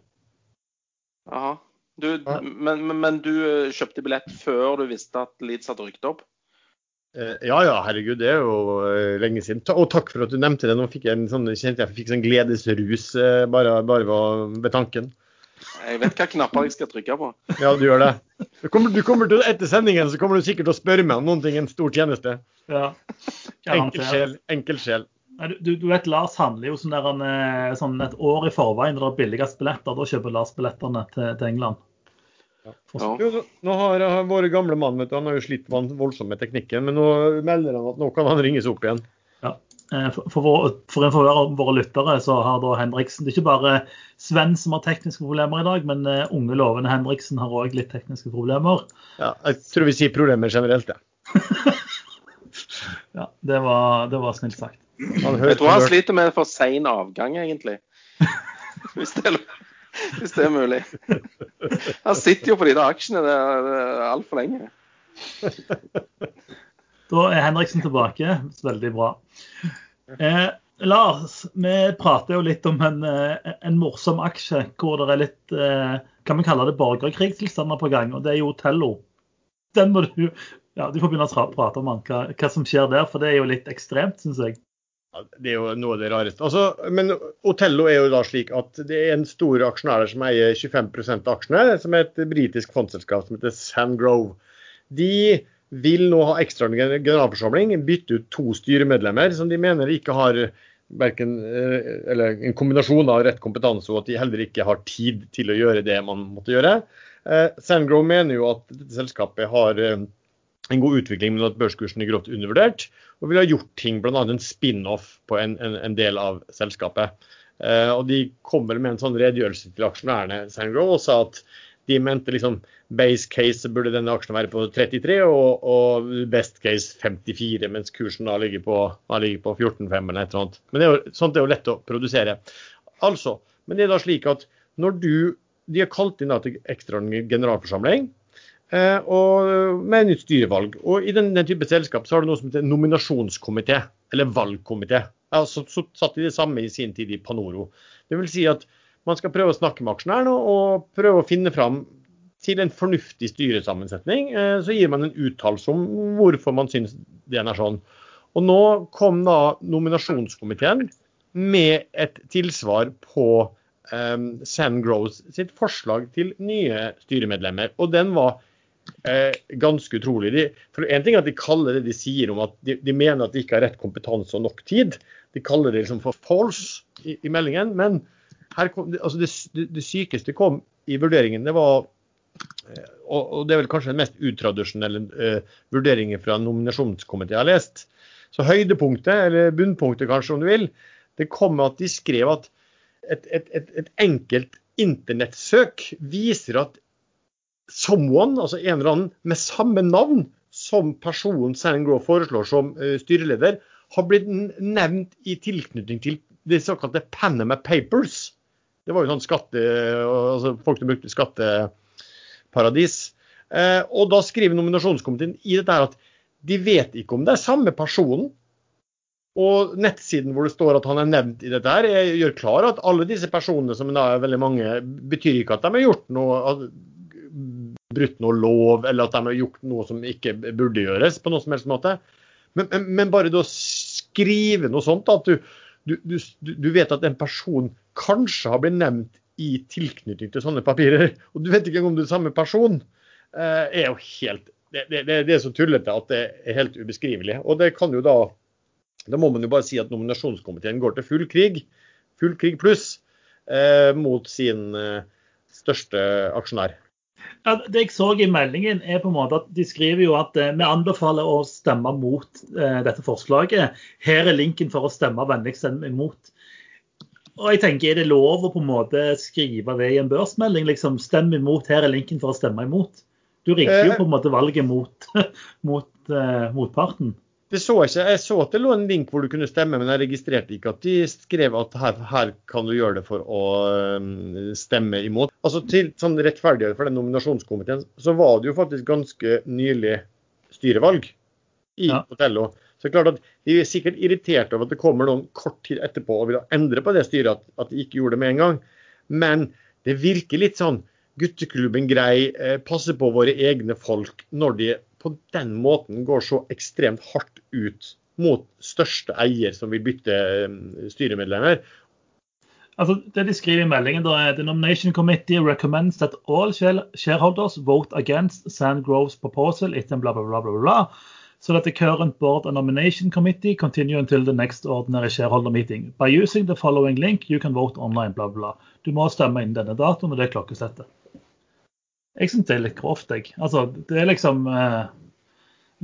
Speaker 2: Jaha. Du, men, men, men, du eh, kjøpte billett før du visste at Leeds hadde rykket opp?
Speaker 4: Eh, Ja ja, herregud, det er jo eh, lenge siden. Og takk for at du nevnte det. Nå fikk jeg en sånn, kjente jeg fikk sånn gledesrus bare, bare ved ved tanken.
Speaker 2: Jeg vet hva knapper jeg skal trykke på.
Speaker 4: Ja, du gjør det. Du kommer, du kommer til, etter sendingen så kommer du sikkert til å spørre meg om noen ting. En stor tjeneste.
Speaker 1: Ja.
Speaker 4: Enkel sjel. Enkel sjel.
Speaker 1: Du, du vet, Lars handler jo sånn, der, han, eh, sånn et år i forveien når det er billigst billetter. Da kjøper Lars billettene til, til England.
Speaker 2: Ja.
Speaker 4: Jo, nå har har vår gamle mann vet du, han har jo slitt voldsomt med teknikken, men nå melder han at nå kan han ringes opp igjen.
Speaker 1: Ja. For, for, vår, for en forhør av våre lyttere så har da Henriksen Det er ikke bare Sven som har tekniske problemer i dag, men eh, unge, lovende Henriksen har òg litt tekniske problemer.
Speaker 4: Ja, jeg tror vi sier problemer generelt, ja.
Speaker 1: Ja, Det var, det var snilt sagt.
Speaker 2: Jeg tror han sliter med for sein avgang, egentlig. Hvis det, er, hvis det er mulig. Han sitter jo på de der aksjene det er, er altfor lenge.
Speaker 1: Da er Henriksen tilbake. Veldig bra. Eh, Lars, vi prater jo litt om en, eh, en morsom aksje hvor det er litt eh, Kan vi kalle det borgerkrigstilstander på gang? Og det er jo Tello. Den må du ja, Du får begynne å prate om hva, hva som skjer der, for det er jo litt ekstremt, syns jeg.
Speaker 4: Det er jo noe av det rareste. Altså, men Otello er jo da slik at det er en stor aksjonær som eier 25% av aksjene, som er et britisk fondsselskap som heter Sandgrove. De vil nå ha ekstraordinær generalforsamling, bytte ut to styremedlemmer som de mener ikke har hverken, eh, eller en kombinasjon av rett kompetanse og at de heller ikke har tid til å gjøre det man måtte gjøre. Eh, Sandgrove mener jo at dette selskapet har eh, en god utvikling, men at børskursen er grovt undervurdert. Og ville ha gjort ting, bl.a. en spin-off på en, en, en del av selskapet. Eh, og De kommer med en sånn redegjørelse til aksjonærene Sandgrove og sa at de mente liksom base case burde denne aksjen være på 33 og, og best case 54, mens kursen da ligger på, på 14,5 eller et eller annet. Men det er jo, sånt er jo lett å produsere. Altså, Men det er da slik at når du De har kalt inn til ekstraordinær generalforsamling. Eh, og med nytt styrevalg. Og I den, den type selskap så har du noe som heter nominasjonskomité, eller valgkomité. Altså, så satt de det samme i sin tid i Panoro. Det vil si at man skal prøve å snakke med aksjonærene og prøve å finne fram til en fornuftig styresammensetning. Eh, så gir man en uttalelse om hvorfor man syns den er sånn. Og nå kom da nominasjonskomiteen med et tilsvar på um, Sand Groves sitt forslag til nye styremedlemmer. Og den var eh, ganske utrolig. De, for en ting er at De kaller det de sier om at de, de mener at de ikke har rett kompetanse og nok tid. De kaller det liksom for false i, i meldingen. Men kom, altså det, det sykeste kom i vurderingen. Det var eh, og, og det er vel kanskje den mest utradisjonelle eh, vurderingen fra nominasjonskomiteen jeg har lest. Så høydepunktet, eller bunnpunktet kanskje om du vil, det kom med at de skrev at et, et, et, et enkelt internettsøk viser at someone, altså en eller annen med samme navn som personen Sand Grove foreslår som eh, styreleder, har blitt nevnt i tilknytning til det såkalte Panama Papers. Det var jo sånn skatte, altså folk som brukte skatteparadis. Eh, og da skriver nominasjonskomiteen i dette her at de vet ikke om det er samme personen. Og nettsiden hvor det står at han er nevnt i dette, her, gjør klar at alle disse personene, som da er veldig mange, betyr ikke at de har gjort noe, brutt noe lov, eller at de har gjort noe som ikke burde gjøres på noe som helst måte. Men, men, men bare da skrive noe sånt, at du, du, du, du vet at en person kanskje har blitt nevnt i tilknytning til sånne papirer, og du vet ikke engang om det er samme person, eh, er jo helt det, det, det det er så tullete at det er helt ubeskrivelig. Og det kan jo da Da må man jo bare si at nominasjonskomiteen går til full krig, full krig pluss, eh, mot sin eh, største aksjonær.
Speaker 1: Ja, det jeg så i meldingen, er på en måte at de skriver jo at eh, vi anbefaler å stemme mot eh, dette forslaget. Her er linken for å stemme vennligst stemme imot. Og jeg tenker, Er det lov å på en måte skrive det i en børsmelding? liksom Stem imot, her er linken for å stemme imot. Du rigger jo
Speaker 4: Eh.
Speaker 1: på en måte valget mot, mot eh, motparten.
Speaker 4: Det så jeg ikke. Jeg så at det lå en link hvor du kunne stemme, men jeg registrerte ikke at de skrev at her, her kan du gjøre det for å stemme imot. Altså Til sånn rettferdighet for den nominasjonskomiteen, så var det jo faktisk ganske nylig styrevalg i
Speaker 1: Ja.
Speaker 4: Otello. Så det er klart at De er sikkert irritert over at det kommer noen kort tid etterpå og vil endre på det styret, at, at de ikke gjorde det med en gang. Men det virker litt sånn gutteklubben grei, eh, passe på våre egne folk når de på den måten går så ekstremt hardt ut mot største eier som vil bytte eh, styremedlemmer.
Speaker 1: Altså, det de skriver i meldingen da er The nomination committee recommends that all shareholders vote against Sandgroves proposal etter bla, bla, bla, bla, bla. So that the current board and nomination committee continue until the next ordinary shareholder meeting. By using the following link, you can vote online, bla, bla. Du må stemme inn denne datoen og det er klokkesettet. Jeg syns det er litt grovt, jeg. Altså, det er liksom eh,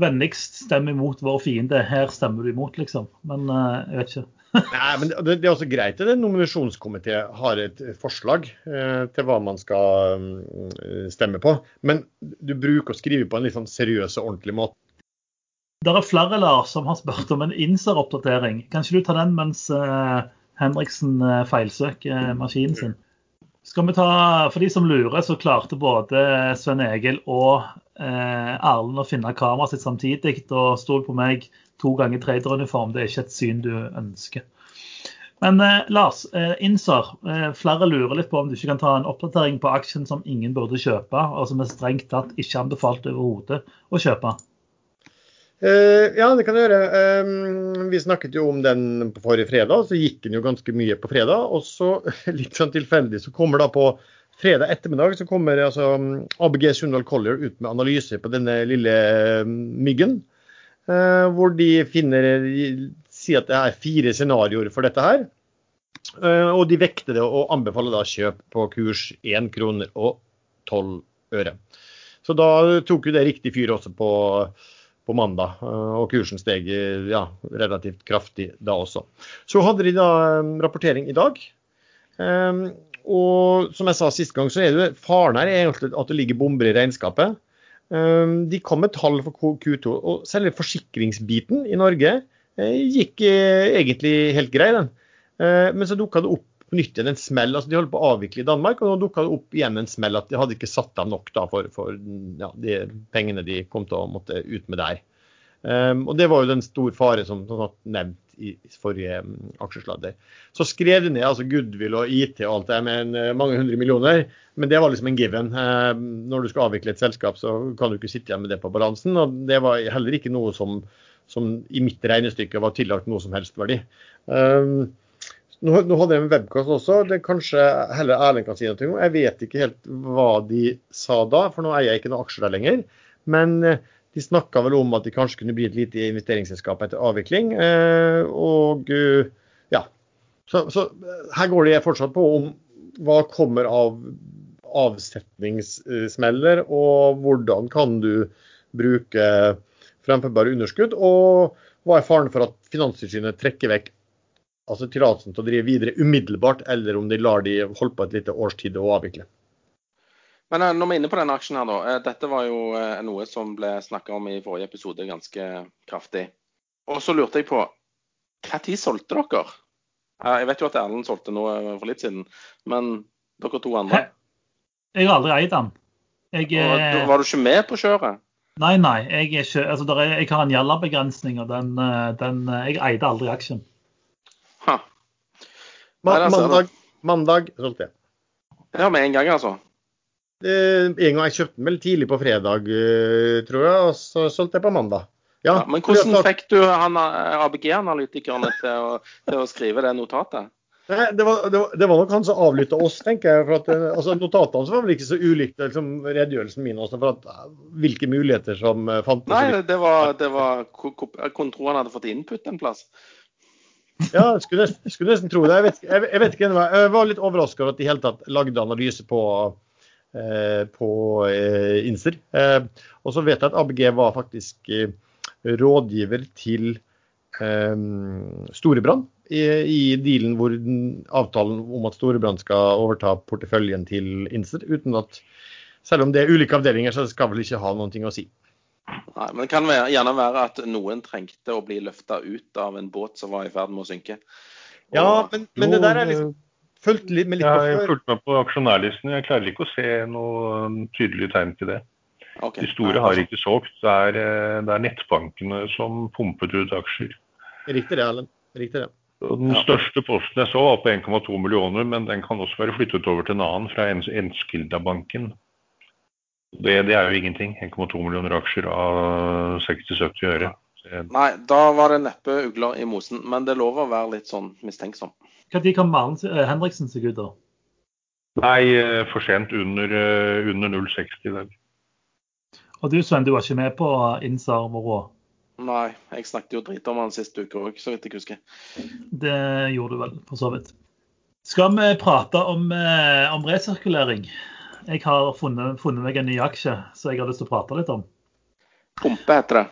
Speaker 1: Vennligst stem imot vår fiende. Her stemmer du imot, liksom. Men eh, jeg vet ikke.
Speaker 4: Nei, men det, det er også greit at en nominasjonskomité har et forslag eh, til hva man skal um, stemme på. Men du bruker å skrive på en litt sånn seriøs og ordentlig måte.
Speaker 1: Det er flere Lars, som har spurt om en Inser-oppdatering. Kan ikke du ta den mens eh, Henriksen eh, feilsøker maskinen sin? Skal vi ta, For de som lurer, så klarte både Sven Egil og eh, Erlend å finne kameraet sitt samtidig. Og stol på meg, to ganger traderuniform. Det er ikke et syn du ønsker. Men eh, Lars, eh, Inser, eh, flere lurer litt på om du ikke kan ta en oppdatering på aksjen som ingen burde kjøpe, og som er strengt tatt ikke anbefalt overhodet å kjøpe.
Speaker 4: Uh, ja, det kan jeg gjøre. Vi snakket jo om den på forrige fredag, så gikk den jo ganske mye på fredag. Og så, litt sånn tilfeldig, så kommer da på fredag ettermiddag så kommer altså ABG Sundal Collier ut med analyse på denne lille myggen. Uh, hvor de finner sier at det er fire scenarioer for dette her. Uh, og de vekter det og anbefaler da kjøp på kurs 1 kroner og 12 øre. Så da tok jo det riktig fyr også på mandag, eh, og kursen steg ja, relativt kraftig da også. Så hadde de da eh, rapportering i dag. Um, og som jeg sa sist gang, så er det faren her er egentlig at det ligger bomber i regnskapet. Um, de kom med tall for Q2, og selve forsikringsbiten i Norge eh, gikk egentlig helt grei, den. Men så dukka det opp på nytt igjen en smell. altså De holdt på å avvikle i Danmark, og nå dukka det opp igjen en smell at de hadde ikke satt av nok da, for, for ja, de pengene de kom til å måtte ut med der. Um, og Det var jo den stor fare som, som nevnt i forrige um, aksjesladder. Så skrev de ned altså goodwill og IT og alt det med uh, mange hundre millioner, men det var liksom en given. Uh, når du skal avvikle et selskap, så kan du ikke sitte igjen med det på balansen. og Det var heller ikke noe som, som i mitt regnestykke var tillagt noe som helst verdi. Um, nå, hadde jeg en webkast også. det er Kanskje heller Erlend kan si noe om. Jeg vet ikke helt hva de sa da, for nå eier jeg ikke noen aksjer der lenger. Men eh, de snakka vel om at de kanskje kunne bli et lite investeringsselskap etter avvikling. Eh, og eh, ja. Så, så her går det fortsatt på om hva kommer av avsetningssmeller, og hvordan kan du bruke fremførbare underskudd, og hva er faren for at Finanstilsynet trekker vekk altså tillatelsen til å drive videre umiddelbart, eller om de lar de holde på et lite års tid og avvikle.
Speaker 2: Men eh, når vi er inne på denne aksjen her, da. Eh, dette var jo eh, noe som ble snakka om i forrige episode ganske kraftig. Og så lurte jeg på når solgte dere? Jeg vet jo at Erlend solgte noe for litt siden, men dere to andre?
Speaker 1: Jeg har aldri eid den. Jeg,
Speaker 2: og, var du ikke med på kjøret?
Speaker 1: Nei, nei. Jeg, ikke, altså, er, jeg har en gjeldabegrensning, og den, den, jeg eide aldri aksjen.
Speaker 2: Ha.
Speaker 4: mandag, mandag solgte jeg.
Speaker 2: Ja, med en gang, altså?
Speaker 4: en gang jeg kjøpte den vel tidlig på fredag, eh, tror jeg, og så solgte jeg på mandag.
Speaker 2: Ja, ja men hvordan fikk du ABG-analytikerne til, til, å skrive det notatet?
Speaker 4: Nei, det, var, det, var, det var, nok han som avlytta oss, tenker jeg. for at, eh, altså, Notatene var vel ikke så ulikt liksom, redegjørelsen min også, for at, eh, hvilke muligheter som fantes.
Speaker 2: Nei, det var, det var tro han hadde fått input en plass.
Speaker 4: Ja, jeg skulle, nesten, skulle nesten tro det. Jeg vet, jeg, jeg vet, ikke, jeg var litt overraska over at de helt tatt lagde analyse på, eh, på eh, Inser. Eh, og så vet jeg at ABG var faktisk eh, rådgiver til eh, Storebrand i, i, dealen hvor avtalen om at Storebrand skal overta porteføljen til Inser. uten at selv om det er ulike avdelinger, så skal vel ikke ha ting å si.
Speaker 2: Nei, men Det kan gjerne være at noen trengte å bli løfta ut av en båt som var i ferd med å synke.
Speaker 4: Og... Ja, men, men, det der er liksom fulgt litt med litt
Speaker 3: på før. Jeg har fulgt med på aksjonærlisten. Jeg klarer ikke å se noe tydelig tegn til det. Okay. De store har ikke solgt. Det er, eh, det er nettbankene som pumpet ut aksjer.
Speaker 4: Riktig det, Erlend. Riktig det.
Speaker 3: Den største posten jeg så var på 1,2 millioner, men den kan også være flyttet over til en annen, fra Enskilda-banken. Det, det er jo ingenting. 1,2 millioner aksjer av 60-70 øre.
Speaker 2: Nei, da var det neppe ugler i mosen. Men det lover å være litt sånn mistenksom.
Speaker 1: Når kom Maren eh, Henriksen seg ut, da?
Speaker 3: Nei, eh, for sent under, eh, under 0,60 i dag.
Speaker 1: Og du Sven, du var ikke med på Insar-moroa?
Speaker 2: Nei, jeg snakket jo drit om han sist uke òg, så vidt jeg husker.
Speaker 1: Det gjorde du vel, for så vidt. Skal vi prate om, eh, om resirkulering? Jeg har funnet, funnet meg en ny aksje så jeg har lyst til å prate litt om.
Speaker 2: Pumpe heter det.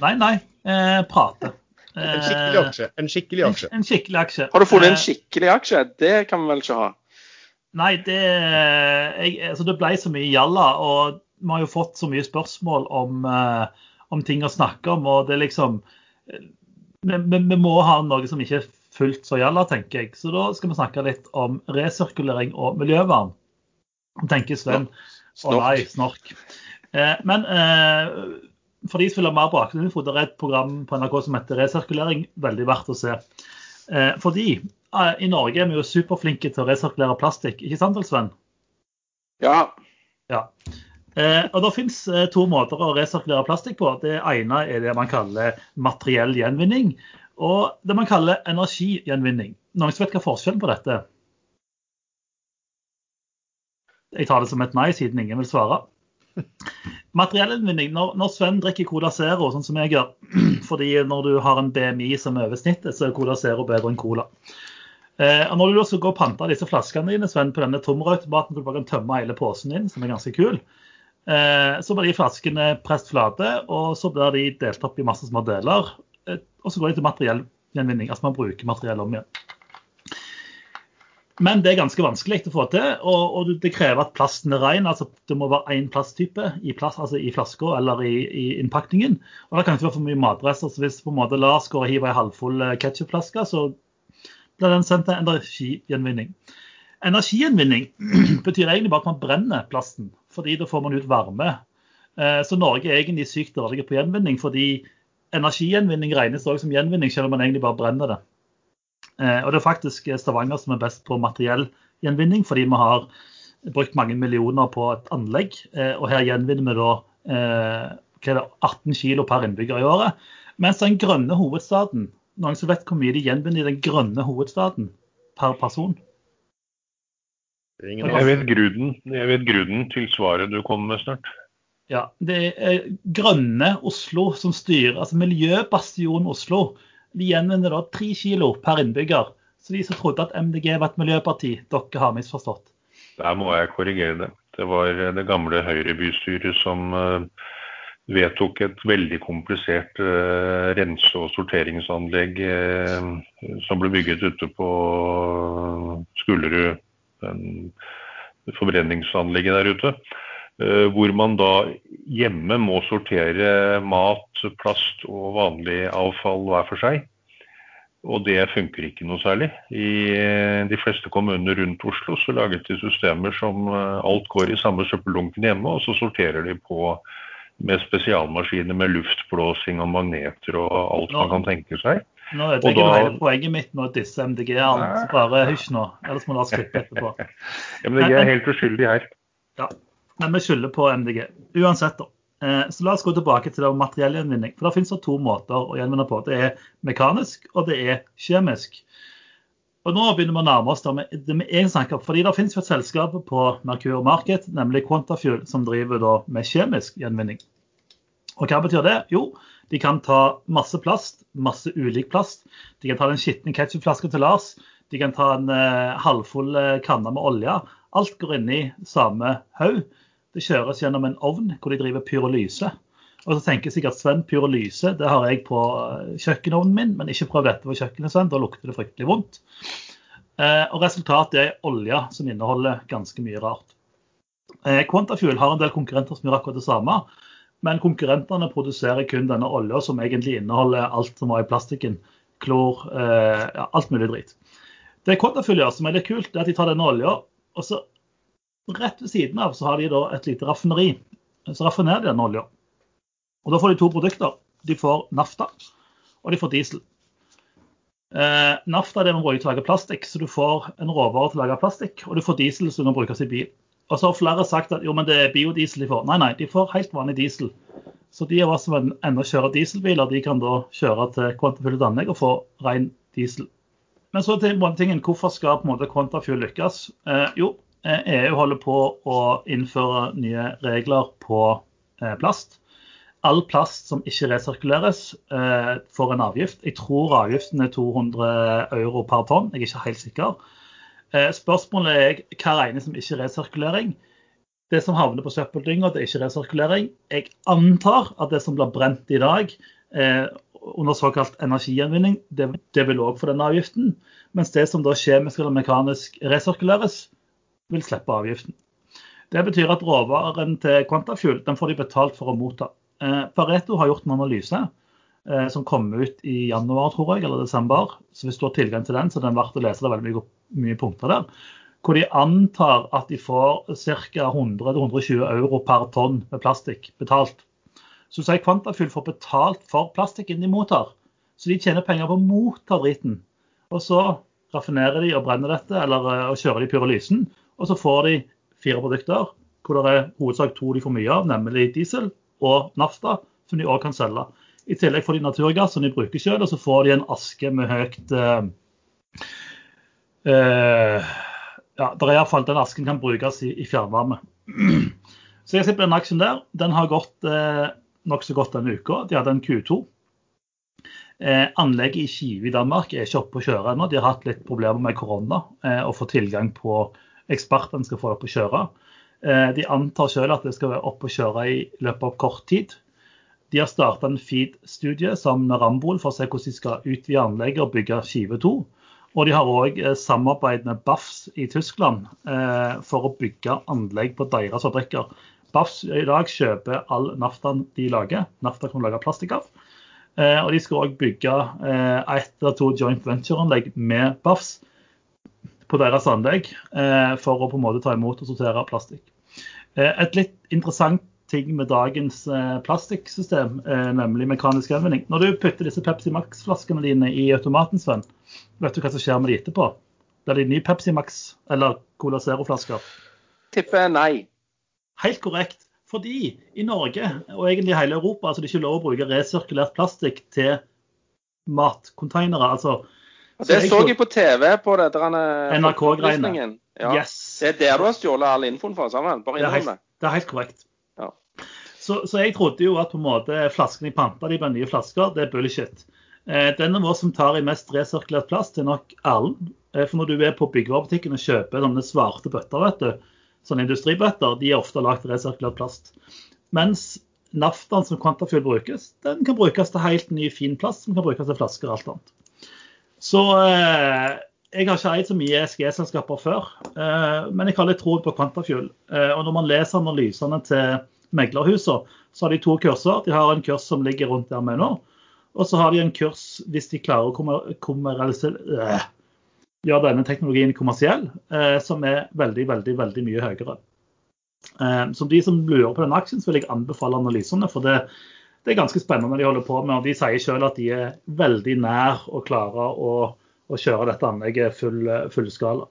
Speaker 1: Nei, nei, eh, prate.
Speaker 4: En skikkelig aksje. En skikkelig aksje.
Speaker 1: en skikkelig aksje.
Speaker 2: Har du funnet
Speaker 1: Eh,
Speaker 2: en skikkelig aksje? Det kan vi vel ikke ha?
Speaker 1: Nei, det, jeg, altså det ble så mye jalla, og vi har jo fått så mye spørsmål om, eh, om ting å snakke om. og det er liksom, eh, vi, vi, vi må ha noe som ikke er fullt så jalla, tenker jeg. Så da skal vi snakke litt om resirkulering og miljøvern. Tenker Sven. Å nei, snork. Eh, men eh, for de som vil ha mer bakgrunnsinfo, det er et program på NRK som heter Resirkulering. Veldig verdt å se. Eh, fordi eh, i Norge er vi jo superflinke til å resirkulere plastikk, ikke sant Sven?
Speaker 2: Ja.
Speaker 1: Ja. Eh, og Det finnes eh, to måter å resirkulere plastikk på. Det ene er det man kaller materiell gjenvinning, og det man kaller energigjenvinning. Noen som vet hva forskjellen på dette er? Jeg tar det som et nei, siden ingen vil svare. Materiellinnvinning. når, når Sven drikker Cola Zero, sånn som jeg gjør, fordi når du har en BMI som er over snittet, så er Cola Zero bedre enn Cola. Eh, og Når du da skal gå og pante disse flaskene dine Sven, på denne tomrautomaten, hvor du bare kan tømme hele posen din, som er ganske kul, eh, så blir de flaskene presset flate, og så blir de delt opp i masse små deler. Eh, og så går de til materiellgjenvinning, altså man bruker materiell om igjen. Men det er ganske vanskelig å få til, og, og det krever at plasten er ren. altså Det må være én plasttype i, plast, altså i flaska eller i, i innpakningen. Og det kan ikke være for mye matrester. så Hvis på en måte Lars går og hiver ei halvfull eh, ketsjupflaske, så blir den sendt til energigjenvinning. Energigjenvinning betyr egentlig bare at man brenner plasten, fordi da får man ut varme. Eh, Så Norge er egentlig sykt dårlig på gjenvinning, fordi energigjenvinning regnes også som gjenvinning, selv om man egentlig bare brenner det. Eh, Og det er faktisk Stavanger som er best på materiell gjenvinning, fordi vi har brukt mange millioner på et anlegg. eh, Og her gjenvinner vi da eh, hva er det, 18 kilo per innbygger i året. Mens den grønne hovedstaden, noen som vet hvor mye de gjenvinner i den grønne hovedstaden per person?
Speaker 4: Er
Speaker 3: Jeg vet grunnen, jeg vet grunnen til svaret du kommer med snart.
Speaker 1: Ja, Det er grønne Oslo som styrer, altså Miljøbastion Oslo. De gjenvinner da tre kilo per innbygger. Så de som trodde at MDG var et miljøparti, dere har misforstått.
Speaker 3: Der må jeg korrigere det. Det var eh, det gamle Høyre-bystyret som eh, vedtok et veldig komplisert uh, rense- og sorteringsanlegg uh, som ble bygget ute på Skullerud, den forbrenningsanlegget der ute. Eh, hvor man da hjemme må sortere mat, plast og vanlig avfall hver for seg. Og det funker ikke noe særlig. I eh, de fleste kommuner rundt Oslo så laget de systemer som eh, alt går i samme søppeldunken hjemme, og så sorterer de på med spesialmaskiner med luftblåsing og magneter og alt man kan tenke seg.
Speaker 1: Nå ødelegger du hele poenget mitt med å disse MDG-ene. Bare hysj nå, ellers må du ha klippe etterpå.
Speaker 3: Jeg er helt uskyldig her.
Speaker 1: Ja, Men vi skylder på MDG. Uansett, da. Eh, Så la oss gå tilbake til det om materiellgjenvinning. For Det finnes to måter å gjenvinne på. Det er mekanisk, og det er kjemisk. Og Nå begynner vi å nærme oss det vi, egentlig snakker om. fordi Det finnes et selskap på Merkur Market, nemlig Quantafuel, som driver med kjemisk gjenvinning. Og Hva betyr det? Jo, de kan ta masse plast, masse ulik plast. De kan ta den skitne ketsjupflaska til Lars. De kan ta en eh, halvfull eh, kanne med olje. Alt går inn i samme haug. Det kjøres gjennom en ovn hvor de driver pyrolyse. Og så tenker sikkert Sven pyrolyse, det har jeg på eh, kjøkkenovnen min, men ikke prøv dette på kjøkkenet, Sven. Da lukter det fryktelig vondt. Eh, og resultatet er olje som inneholder ganske mye rart. Eh, Quantafuel har en del konkurrenter som gjør akkurat det samme. Men konkurrentene produserer kun denne olja som egentlig inneholder alt som var i plastikken. Klor, eh, alt mulig drit. Det Quantafuel gjør, som er litt kult, det er at de tar denne olja, og så rett ved siden av så har de da et lite raffineri. Så raffinerer de den olja. Og da får de to produkter. De får nafta, og de får diesel. Eh, nafta er man bruker til å lage plastikk, så du får en råvare til å lage plastikk, og du får diesel som kan brukes i bil. Og så har flere sagt at jo, men det er biodiesel de får. Nei, nei, de får helt vanlig diesel. Så de av oss som ennå kjører dieselbiler, de kan da kjøre til Quantafuel anlegg og få ren diesel. Men så til ting. hvorfor skal på en måte Quantafuel lykkes? Eh, jo, EU eh, e holder på å innføre nye regler på eh, plast. All plast som ikke resirkuleres, eh, får en avgift. Jeg tror avgiften er 200 euro per tonn, jeg er ikke helt sikker. Spørsmålet er hva regnes som ikke resirkulering. Det som havner på søppeldynga, det er ikke resirkulering. Jeg antar at det som blir brent i dag under såkalt energigjenvinning, det, det vil òg få denne avgiften. Mens det som da kjemisk eller mekanisk resirkuleres, vil slippe avgiften. Det betyr at råvaren til Quantafuel den får de betalt for å motta. Eh, Pareto har gjort en analyse eh, som kom ut i januar, tror jeg, eller desember. Så hvis du har tilgang til den, så er den verdt å lese. Det er veldig mye, punkter der. Hvor de antar at de får ca. 100-120 euro per tonn med plastikk betalt. Så sier Quantafuel får betalt for plastikken de mottar. Så de tjener penger på å motta driten. Og så raffinerer de og brenner dette, eller eh, og kjører de pyrolysen. Og så får de fire produkter hvor det er hovedsak to de får mye av, nemlig diesel og nafta, som de òg kan selge. I tillegg får de naturgass som de bruker selv, og så får de en aske med høyt uh, uh, ja, der er iallfall Den asken kan brukes i, i fjernvarme. Så jeg ser på den aksjen der. Den har gått eh, nokså godt denne uka. De hadde en Q2. Eh, anlegget i Skive i Danmark er ikke oppe å kjøre ennå. De har hatt litt problemer med korona eh, og få tilgang på ekspertene skal få det opp å kjøre. Eh, de antar selv at det skal være opp å kjøre i løpet av kort tid. De har starta en feed-studie sammen med Rambol for å se hvordan de skal utvide anlegget og bygge skive 2. Og de har òg eh, samarbeid med BAFS i Tyskland eh, for å bygge anlegg på deres fabrikker. BAFS i dag kjøper all naftaen de lager. Nafta kan lage plastikk av. Og de skal òg bygge ett eller to joint venture-anlegg med BAFS på deres anlegg for å på en måte ta imot og sortere plastikk. Et litt interessant ting med dagens eh, plastikksystem, eh, nemlig mekanisk gjenvinning. Når du putter disse Pepsi Max-flaskene dine i automaten, Sven, vet du hva som skjer med de etterpå? Blir de ny Pepsi Max eller Cola Zero-flasker?
Speaker 2: Tipper nei.
Speaker 1: Helt korrekt. Fordi i Norge, og egentlig i hele Europa, så er det ikke lov å bruke resirkulert plastikk til matkonteinere. altså
Speaker 2: det så jeg på TV på det
Speaker 1: NRK-greiene.
Speaker 2: Ja. Yes. Det er der du har stjålet all infoen fra sammen. Bare innrøm
Speaker 1: det. Det er helt korrekt. Så, så, jeg trodde jo at på en måte flaskene i panta de ble nye flasker. Det er bullshit. Eh, den av oss som tar i mest resirkulert plast, er nok Erlend. Eh, for når du er på byggevarebutikken og kjøper sånne svarte bøtter, vet du, sånne industribøtter, de er ofte lagd av resirkulert plast. Mens naftaen som Quantafuel brukes, den kan brukes til helt ny, fin plast som kan brukes til flasker og alt annet. Så eh, jeg har ikke eid så mye ESG-selskaper før, eh, men jeg har litt tro på Quantafuel. Eh, og når man leser analysene til meglerhusene, så har de to kurser. De har en kurs som ligger rundt der med nå. Og så har de en kurs hvis de klarer å kommersialisere gjøre denne teknologien kommersiell, som er veldig, veldig, veldig mye høyere. Så de som lurer på den aksjen, så vil jeg anbefale analysene. For det, det, er ganske spennende de holder på med. og De sier selv at de er veldig nær å klare å, å kjøre dette anlegget full, fullskala.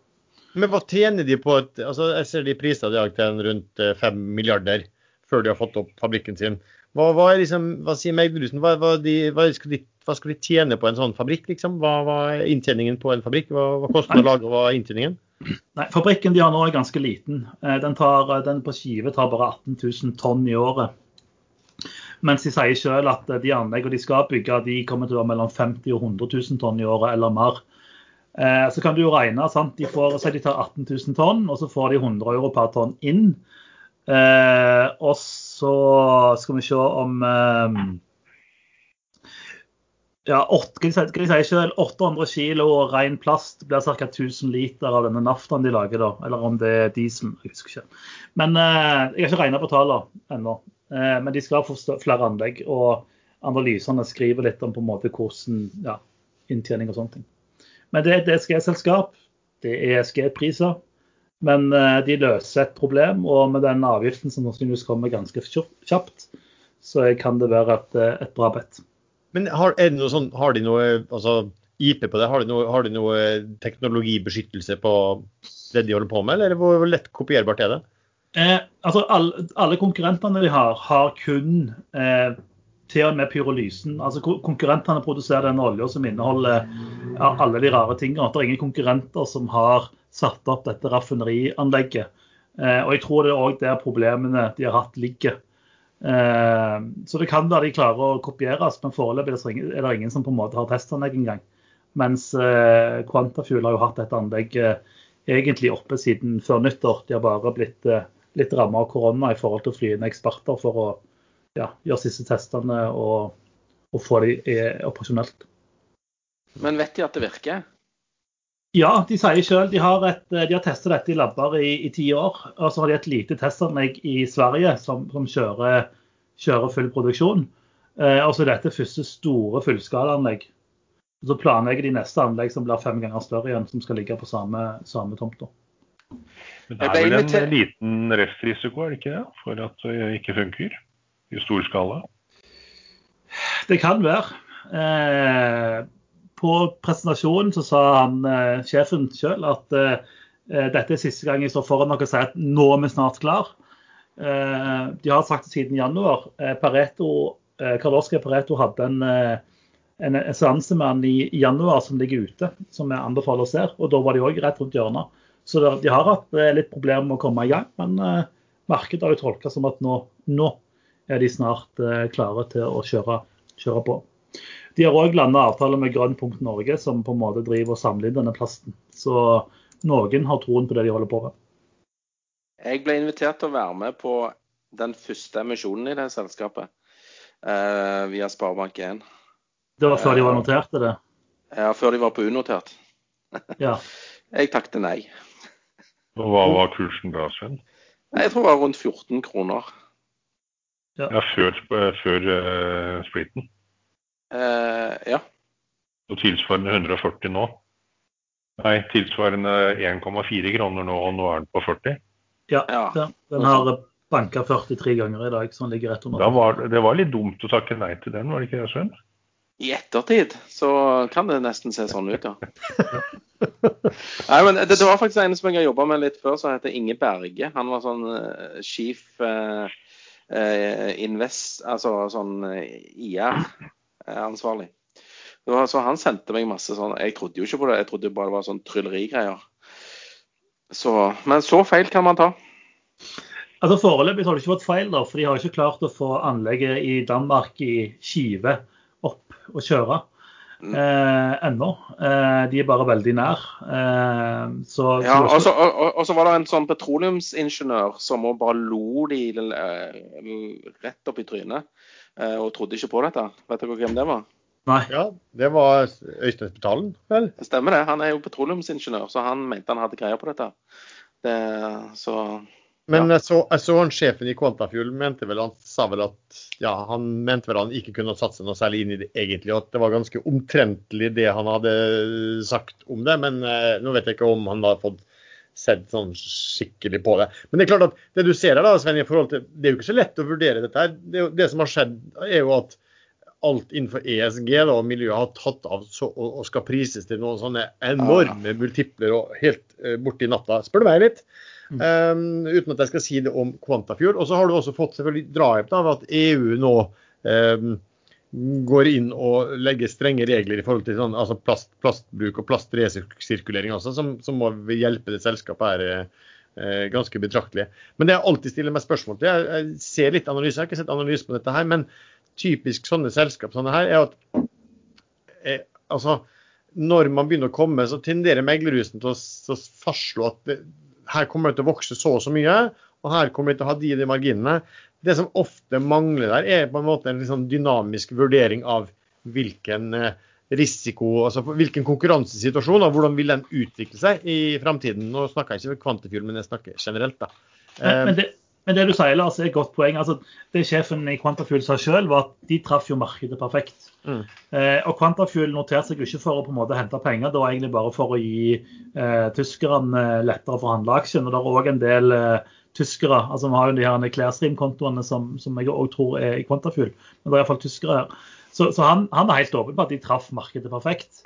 Speaker 4: Men hva tjener de på et, altså Jeg ser de priser i dag til rundt 5 eh, milliarder før de har fått opp fabrikken sin. Hva, hva, liksom, hva sier Meglerhusen? Hva, hva, skal de, hva, skal de, tjene på en sånn fabrikk? Liksom? Hva, er inntjeningen på en fabrikk? Hva, koster det å lage, og hva er inntjeningen?
Speaker 1: Nei, Fabrikken de har nå er ganske liten. Eh, den, tar, den på skive tar bare 18 000 tonn i året. Mens de sier selv at de anleggene de skal bygge, de kommer til å være mellom 50 og 100 000 tonn i året eller mer. Eh, så kan du jo regne. sant? De, får, de tar 18 000 tonn, og så får de 100 euro per tonn inn. Eh, og så skal vi se om eh, ja, 8, skal jeg si selv, 800 kilo ren plast blir ca. 1000 liter av denne naftaen de lager. da, Eller om det er diesel. Jeg husker ikke. Men eh, Jeg har ikke regna på tallene ennå. Eh, men de skal få flere anlegg. Og analysene skriver litt om på en måte hvordan ja, inntjening og sånne ting. Men det er et DSG-selskap. Det er ESG-priser. Men eh, de løser et problem, og med den avgiften som sannsynligvis kommer ganske kjapt, så kan det være et, eh, et bra bet.
Speaker 4: Men har, sånn, har, de noe altså, IP på det? Har de, noe, har de noe teknologibeskyttelse på det de holder på med, eller hvor lett kopierbart er det?
Speaker 1: Eh, altså alle, alle, konkurrentene de har, har kun eh, til og med pyrolysen. Altså Konkurrentene produserer den olja som inneholder ja, alle de rare tingene. Det er ingen konkurrenter som har satt opp dette raffinerianlegget. Eh, og jeg tror det er òg der problemene de har hatt, ligger. Eh, så det kan være de klarer å kopieres, men foreløpig er det ingen som på en måte har testanlegg engang. Mens eh, Quantafuel har jo hatt dette anlegget egentlig oppe siden før nyttår. De har bare blitt eh, litt ramma av korona i forhold til å fly inn eksperter for å ja, gjøre siste testene og, og få de operasjonelt.
Speaker 2: Men vet de at det virker?
Speaker 1: Ja, de sier selv. De har, et, de har testet dette i labber i, ti år. Og så har de et lite testanlegg i Sverige som, som kjører, kjører, full produksjon. Eh, og så er dette første store fullskalaanlegg. Så planlegger de neste anlegg som blir fem ganger større igjen, som skal ligge på samme, samme tomta.
Speaker 3: Men det er vel en liten restrisiko, er det ikke det? For at det ikke funker i stor skala?
Speaker 1: Det kan være. Eh, på presentasjonen så sa han eh, sjefen sjøl at eh, dette er siste gang jeg står foran dere og sier at nå er vi snart klar. Eh, de har sagt det siden januar. Eh, Pareto, eh, Pareto hadde en, en seanse med han i, januar som ligger ute, som jeg anbefaler å se. Og da var de òg rett rundt hjørnet. Så de har hatt litt problemer med å komme i gang, men markedet har jo tolka som at nå, nå, er de snart klare til å kjøre, kjøre på. De har òg landa avtale med Grønnpunkt Norge, som på en måte driver og samler inn denne plasten. Så noen har troen på det de holder på med.
Speaker 2: Jeg ble invitert til å være med på den første emisjonen i det selskapet eh, via Sparebank1.
Speaker 1: Det var før de var eh, notert, det?
Speaker 2: Ja, før de var på unotert.
Speaker 1: ja.
Speaker 2: Jeg takket nei.
Speaker 3: Og Hva var kursen da, Sven?
Speaker 2: Jeg tror det var rundt 14 kroner.
Speaker 3: Ja, ja Før, før uh, splitten?
Speaker 2: Uh, ja.
Speaker 3: Og tilsvarende 140 nå? Nei, tilsvarende 1,4 kroner nå, og nå er den på 40?
Speaker 1: Ja, den, den har banka 43 ganger i dag, så den ligger rett under.
Speaker 3: Da var, det var litt dumt å takke nei til den, var det ikke det, Sven?
Speaker 2: I ettertid så kan det nesten se sånn ut, ja. Nei, men det, det, var faktisk en som jeg har jobba med litt før, som heter Inge Berge. Han var sånn uh, chief uh, uh, invest, altså sånn IR ansvarlig. Så han sendte meg masse sånn Jeg trodde jo ikke på det, jeg trodde bare det var sånn tryllerigreier. Så, men så feil kan man ta.
Speaker 1: Altså Foreløpig har det ikke vært feil, da, for de har ikke klart å få anlegget i Danmark i Skive og kjøre mm. eh, ennå. Eh, de er bare veldig nær. Eh, så,
Speaker 2: ja, og så også, var det en sånn petroleumsingeniør som bare lo de rett opp i trynet. Eh, og trodde ikke på dette. Vet dere hvem det var?
Speaker 1: Nei.
Speaker 4: Ja, Det var Øystein Spetalen, vel?
Speaker 2: Det stemmer det. Han er jo petroleumsingeniør, så han mente han hadde greier på dette. Det, så,
Speaker 4: Men ja. jeg, så, jeg så han sjefen i Quantafuel mente vel han sa vel at ja, han mente vel han ikke kunne satse noe særlig inn i det egentlig, og at det var ganske omtrentlig det han hadde sagt om det. Men eh, nå vet jeg ikke om han har fått sett sånn skikkelig på det. Men det er klart at det du ser her, da, Sven, i forhold til, det er jo ikke så lett å vurdere dette. her. Det, det som har skjedd, er jo at alt innenfor ESG da, og miljøet har tatt av så, og, og, skal prises til noen sånne enorme multipler og helt uh, borti natta, spør du meg litt. Um, uten at jeg skal si det om Quantafuel. Og så har du også fått selvfølgelig drahjelp av at EU nå um, går inn og legger strenge regler i forhold til sånn, altså plast, plastbruk og plastresirkulering også, som, som må hjelpe det selskapet her eh, ganske betraktelig. Men det jeg alltid stiller meg spørsmål til, jeg, jeg, ser litt analyse, jeg har ikke sett analyse på dette her, men typisk sånne selskap sånne her, er at eh, altså, når man begynner å komme, så tenderer meglerhusen til å, å fastslå at det, her kommer det til å vokse så og så mye, og her kommer det til å ha de og de marginene. Det som ofte mangler der, er på en måte en liksom dynamisk vurdering av hvilken eh, risiko, altså hvilken konkurransesituasjon og hvordan vil den utvikle seg i framtiden. Nå snakker jeg ikke om Kvantifjord, men jeg snakker generelt. da.
Speaker 1: Men, men, det, men det, du sier, Lars, er et godt poeng. Altså, det sjefen i Quantafuel sa selv, var at de traff jo markedet perfekt. Mm. Eh, og Quantafuel noterte seg jo ikke for å på en måte hente penger, det var egentlig bare for å gi eh, tyskerne lettere å forhandle aksjen. Og det er òg en del eh, tyskere. altså Vi har jo de her Klærstream-kontoene som, som, jeg òg tror er i Quantafuel. Men det er iallfall tyskere her. Så, så han, han, er helt åpen på at de traff markedet perfekt.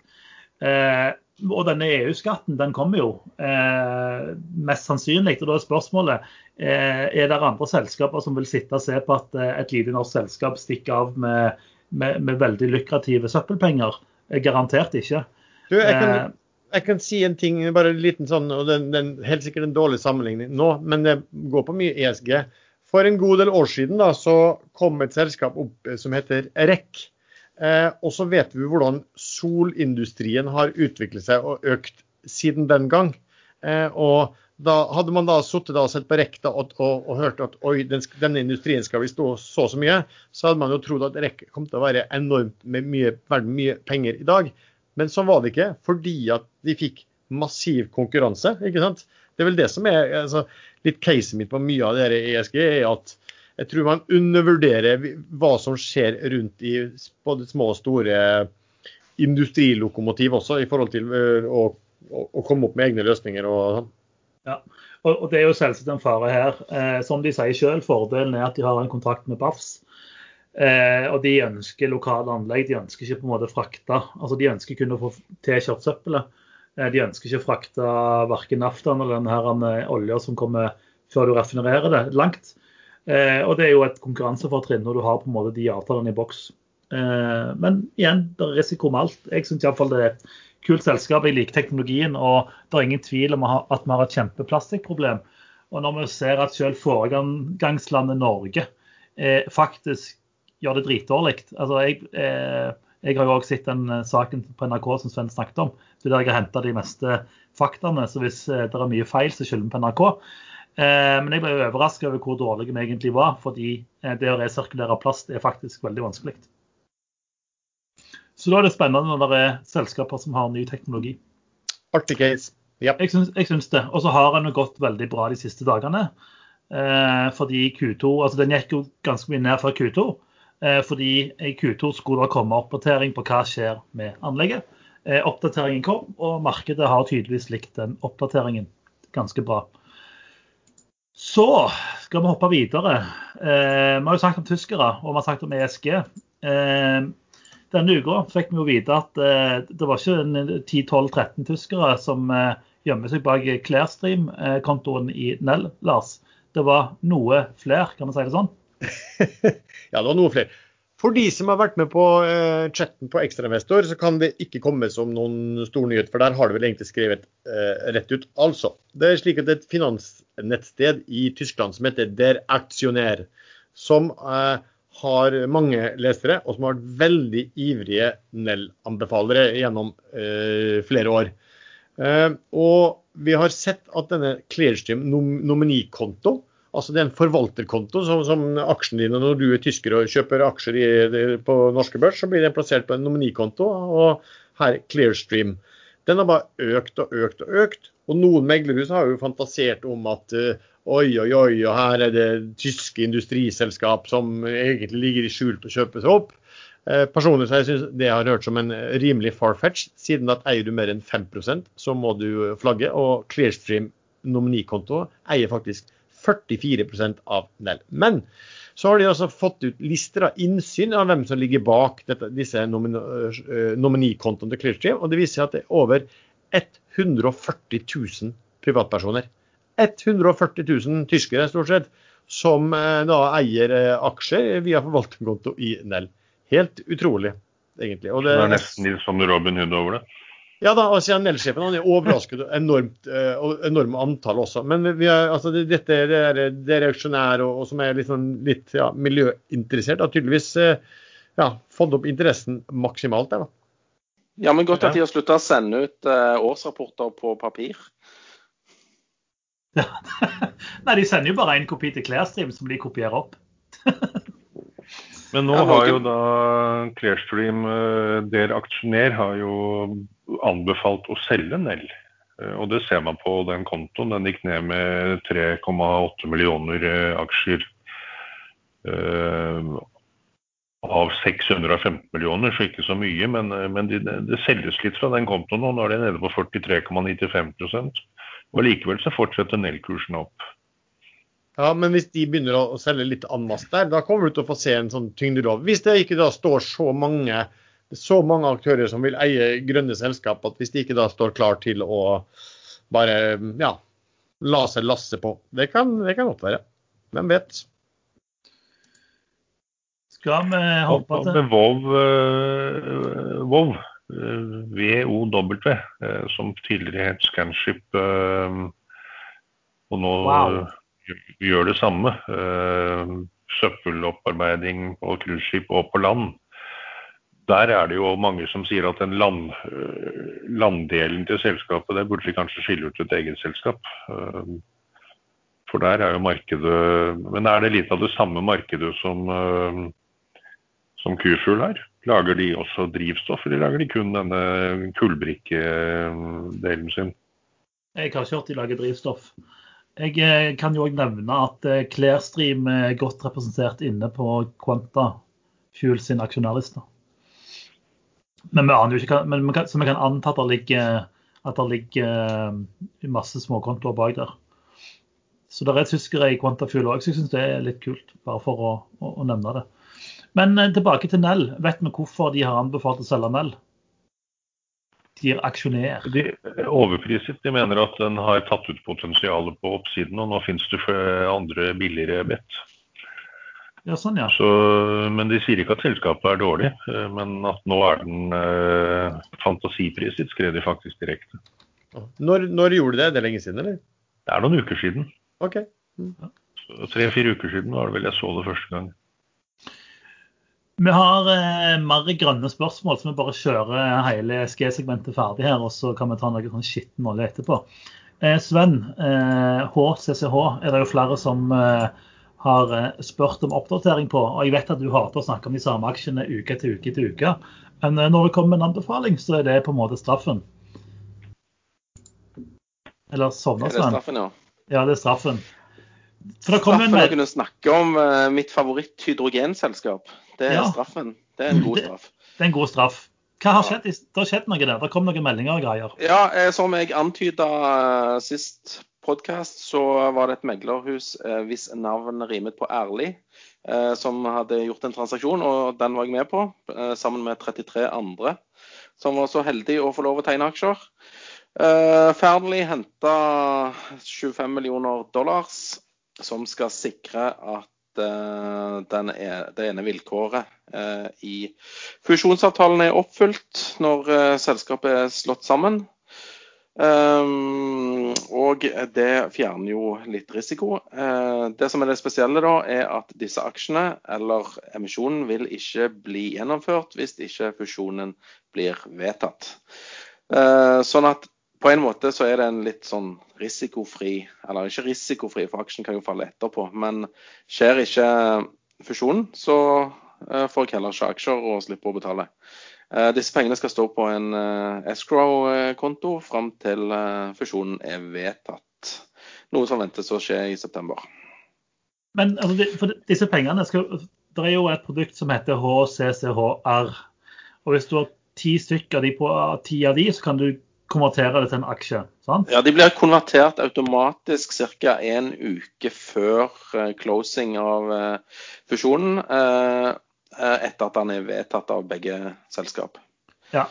Speaker 1: Eh, og denne EU-skatten den kommer jo eh, mest sannsynlig. og da er spørsmålet eh, er det andre selskaper som vil sitte og se på at eh, et lite norsk selskap stikker av med, med, med veldig lukrative søppelpenger? Eh, garantert ikke.
Speaker 4: Du, jeg, kan, jeg kan si en ting, bare en liten sånn, og den, den helt sikkert en dårlig sammenligning nå, men det går på mye ESG. For en god del år siden da, så kom et selskap opp som heter REC. Eh, og så vet vi hvordan solindustrien har utviklet seg og økt siden den gang. Eh, og da Hadde man da sittet og sett på Rekta og, og, og, hørt at oi, den, denne industrien skal vi stå så så mye, så hadde man jo trodd at Rekk kom til å være enormt med mye, mye penger i dag. Men sånn var det ikke, fordi at de fikk massiv konkurranse. ikke sant? Det er vel det som er altså, litt caset mitt på mye av det ESG, er at jeg tror man undervurderer hva som skjer rundt i både små og store industrilokomotiv også, i forhold til øh, å, å, å komme opp med egne løsninger. og sånn.
Speaker 1: Ja, og, Det er jo selvsagt en fare her. Eh, som de sier selv, Fordelen er at de har en kontrakt med BAFS. Eh, og de ønsker lokale anlegg. De ønsker ikke på en måte frakte. altså De ønsker kun å få tilkjørt søppelet. Eh, de ønsker ikke frakte verken naftaen eller den her olja som kommer før du raffinerer det, langt. Eh, og det er jo et konkurransefortrinn når du har på en måte de avtalene i boks. Eh, men igjen, det er risiko med alt. Jeg syns iallfall det er et kult selskap. Jeg liker teknologien, og det er ingen tvil om at vi har et kjempeplastikkproblem. Og når vi ser at selv foregangslandet Norge eh, faktisk gjør det dritdårlig altså jeg, eh, jeg har jo også sett den eh, saken på NRK som Sven snakket om. Det er der jeg har henta de meste faktaene. Så hvis det er mye feil, så skylder vi på NRK. Eh, men jeg ble overraska over hvor dårlige vi egentlig var, fordi eh, det å resirkulere plast er faktisk veldig vanskelig. Så da er det spennende når det er selskaper som har ny teknologi.
Speaker 4: Artig case.
Speaker 1: Yep. Jeg, syns, jeg syns det. Og så har den gått veldig bra de siste dagene. Eh, fordi Q2 altså Den gikk jo ganske mye ned fra Q2. Eh, fordi i Q2 skulle det komme oppdatering på hva skjer med anlegget. Eh, oppdateringen kom, og markedet har tydeligvis likt den oppdateringen ganske bra. Så skal vi hoppe videre. Eh, vi har jo sagt om tyskere, og vi har sagt om ESG. Eh, denne uka fikk vi jo vite at eh, det var ikke 10-12-13 tyskere som eh, gjemmer seg bak Clearstream-kontoen i Nell, Lars. Det var noe flere, kan vi si det sånn?
Speaker 4: ja, det var noe flere. For de som har vært med på eh, chatten på Ekstrainvestor, så kan det ikke komme som noen stor nyhet, for der har du vel egentlig skrevet eh, rett ut. Altså, det er slik at et finansnettsted i Tyskland som heter Der Aktionær, som eh, har mange lesere, og som har vært veldig ivrige Nell-anbefalere gjennom flere år. og vi har sett at denne Clearstream nom nominikonto Altså Det er en forvalterkonto som, som aksjene dine når du er tysker og kjøper aksjer i, på norske børs, så blir den plassert på en nominikonto. Og her Clearstream. Den har bare økt og økt og økt. Og noen meglerhus har jo fantasert om at uh, oi, oi, oi, og her er det tyske industriselskap som egentlig ligger i skjul på å kjøpe seg opp. Uh, personlig så jeg det har hørt som en rimelig far-fetch, siden at eier du mer enn 5% så må du flagge. Og Clearstream nominikonto eier faktisk 44% av Nell. Men så har de også fått ut lister av innsyn av hvem som ligger bak dette, disse nominikontoene til Clearstream. Og det viser seg at det er over 140 000 privatpersoner. 140 000 tyskere stort sett, som øh, da eier øh, aksjer via forvalterkonto i Nell. Helt utrolig, egentlig.
Speaker 3: Og det, det er nesten litt som Robin Hood over det?
Speaker 4: Ja da, og siden Nell-sjefen han er overrasket enormt, uh, enormt antall også. Men vi er, altså, dette er det, det reaksjonær og, og, som er litt, sånn, litt ja, miljøinteressert, har tydeligvis uh, ja, fått opp interessen maksimalt der, da.
Speaker 2: Ja, men godt at de har slutta å sende ut uh, årsrapporter på papir.
Speaker 1: Ja. Nei, de sender jo bare en kopi til Clearstream som de kopierer opp.
Speaker 3: Men nå har jo da Clearstream, der aksjonær, har jo anbefalt å selge Nell. Eh, og det ser man på den kontoen. Den gikk ned med 3,8 millioner eh, aksjer. Av 615 millioner, så ikke så mye. Men, men det, det selges litt fra den kontoen nå. Nå er det nede på 43,95 Og likevel så fortsetter Nell-kursen opp.
Speaker 4: Ja, Men hvis de begynner å selge litt en der, da kommer du til å få se en sånn tyngdelov. Hvis det ikke da står så mange så mange aktører som vil eie grønne selskap, at hvis de ikke da står klar til å bare ja, la seg lasse på Det kan, det kan godt være. Hvem vet?
Speaker 1: Skal vi håpe til
Speaker 3: det Vov, uh, Vov VOW, uh, som tidligere het Scanship, og nå
Speaker 1: Wow.
Speaker 3: Gjør det samme. Uh, søppelopparbeiding på cruiseskip og på land. Der er det jo mange som sier at den land, øh, landdelen til selskapet, der burde de kanskje skille ut et eget selskap. Øh, For der er jo markedet Men er det litt av det samme markedet som, som Kufugl her? Lager de også drivstoff, eller lager de kun denne kullbrikkedelen sin?
Speaker 1: Jeg har ikke hørt de lager drivstoff. Jeg eh, kan jo òg nevne at Clairstream Clearstream er godt representert inne på Quanta Fuel sin aksjonærliste. Men vi aner jo ikke men vi kan, så vi kan anta at det ligger, at det ligger eh, masse småkontoer bak der. Så det er tyskere i Quanta Fuel òg, så jeg syns det er litt kult. Bare for å, å, å nevne det. Men eh, tilbake til Nell. Vet vi hvorfor de har anbefalt å selge Nell? De gir aksjonær.
Speaker 3: De er overpriset. De mener at den har tatt ut potensialet på oppsiden, og nå finnes det andre billigere bett.
Speaker 1: Ja, sånn, ja.
Speaker 3: Så, men de sier ikke at selskapet er dårlig, eh, men at nå er den eh, fantasipriset, skrev de faktisk direkte.
Speaker 4: Når, når gjorde de det? Det er lenge siden, eller?
Speaker 3: Det er noen uker siden.
Speaker 4: OK.
Speaker 3: Tre-fire uker siden var det vel jeg så det første gang.
Speaker 1: Vi har eh, mer grønne spørsmål, så vi bare kjører hele SG-segmentet ferdig her. Og så kan vi ta noe sånn skitten olje etterpå. Eh, Sven, eh, HCCH er det jo flere som eh, har eh, spurt om oppdatering på. Og jeg vet at du hater å snakke om de samme aksjene uke til uke til uke. Men eh, når det kommer en anbefaling, så er det på en måte straffen. Eller sovner
Speaker 2: Er det
Speaker 1: Sven?
Speaker 2: straffen, ja?
Speaker 1: Ja, det er straffen. For det
Speaker 2: Straffen å kunne snakke om uh, mitt favoritt-hydrogenselskap. Det er
Speaker 1: Ja.
Speaker 2: straffen. Det er en god straff.
Speaker 1: Det er en god straff. Hva har skjedd? Det har skjedd noe der. Det kom noen meldinger og greier.
Speaker 2: Ja, eh, som jeg antyda sist podkast, så var det et meglerhus uh, hvis navn rimet på ærlig, som hadde gjort en transaksjon, og den var jeg med på, sammen med 33 andre som var så heldig å få lov å tegne aksjer. Uh, Fearnley henta 25 millioner dollars, som skal sikre at eh, den er, det ene vilkåret eh, i fusjonsavtalen er oppfylt når eh, selskapet er slått sammen. Um, og det fjerner jo litt risiko. Uh, det som er det spesielle, da, er at disse aksjene, eller emisjonen, vil ikke bli gjennomført hvis ikke fusjonen blir vedtatt. Uh, sånn at på en måte så er det en litt sånn risikofri Eller ikke risikofri, for aksjen kan jo falle etterpå. Men skjer ikke fusjonen, så eh, får jeg heller ikke aksjer og slipper å betale. Eh, Disse pengene skal stå på en eh, escrow-konto fram til fusjonen er vedtatt. Noe som ventes å skje i september.
Speaker 1: Men altså, disse pengene skal, Det er jo et produkt som heter HCCHR. Og hvis du har ti stykker av de på ti av de, så kan du konvertere det til en aksje. sant?
Speaker 2: Ja, De blir konvertert automatisk ca. en uke før eh, closing av eh, fusjonen. eh, Etter at den er vedtatt av begge selskap.
Speaker 1: Ja.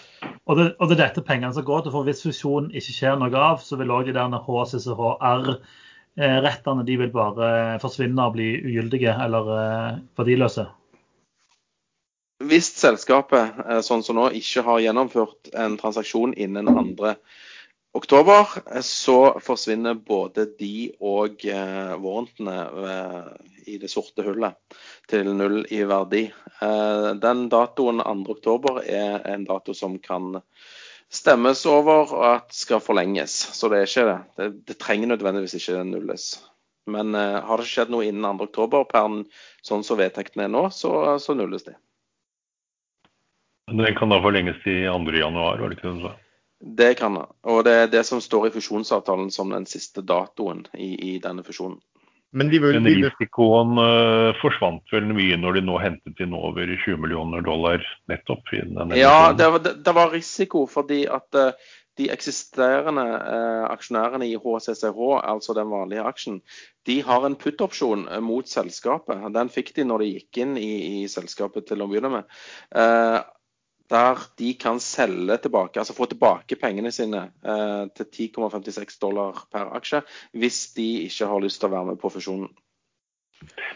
Speaker 1: Og det, og det er dette pengene som går til. For hvis fusjonen ikke skjer noe av, så vil òg de der HCCHR-rettene de vil bare forsvinne og bli ugyldige eller verdiløse.
Speaker 2: Hvis selskapet eh, sånn som nå ikke har gjennomført en transaksjon innen 2. oktober, eh, så forsvinner både de og eh, warrantene eh, i det sorte hullet til null i verdi. Den datoen 2. oktober er en dato som kan stemmes over og at skal forlenges. Så det er ikke det. Det, det trenger nødvendigvis ikke nulles. Men har det skjedd noe innen 2. oktober, per n- sånn som vedtektene er nå, så, så nulles de.
Speaker 3: Den kan da forlenges til 2. januar, var det ikke det du sa?
Speaker 2: Det kan det. Og det er det som står i fusjonsavtalen som den siste datoen i, i denne fusjonen.
Speaker 4: Men de vil,
Speaker 3: Men risikoen uh, forsvant vel mye når de nå hentet inn over 20 millioner dollar nettopp i denne
Speaker 2: Ja, det var, det, det var risiko fordi at uh, de eksisterende uh, aksjonærene i HCCH, altså den vanlige aksjen, de har en put-opsjon mot selskapet. Den fikk de når de gikk inn i, i selskapet til å begynne med. Eh, der de kan selge tilbake, altså få tilbake pengene sine eh, til 10,56 dollar per aksje, hvis de ikke har lyst til å være med på fusjonen.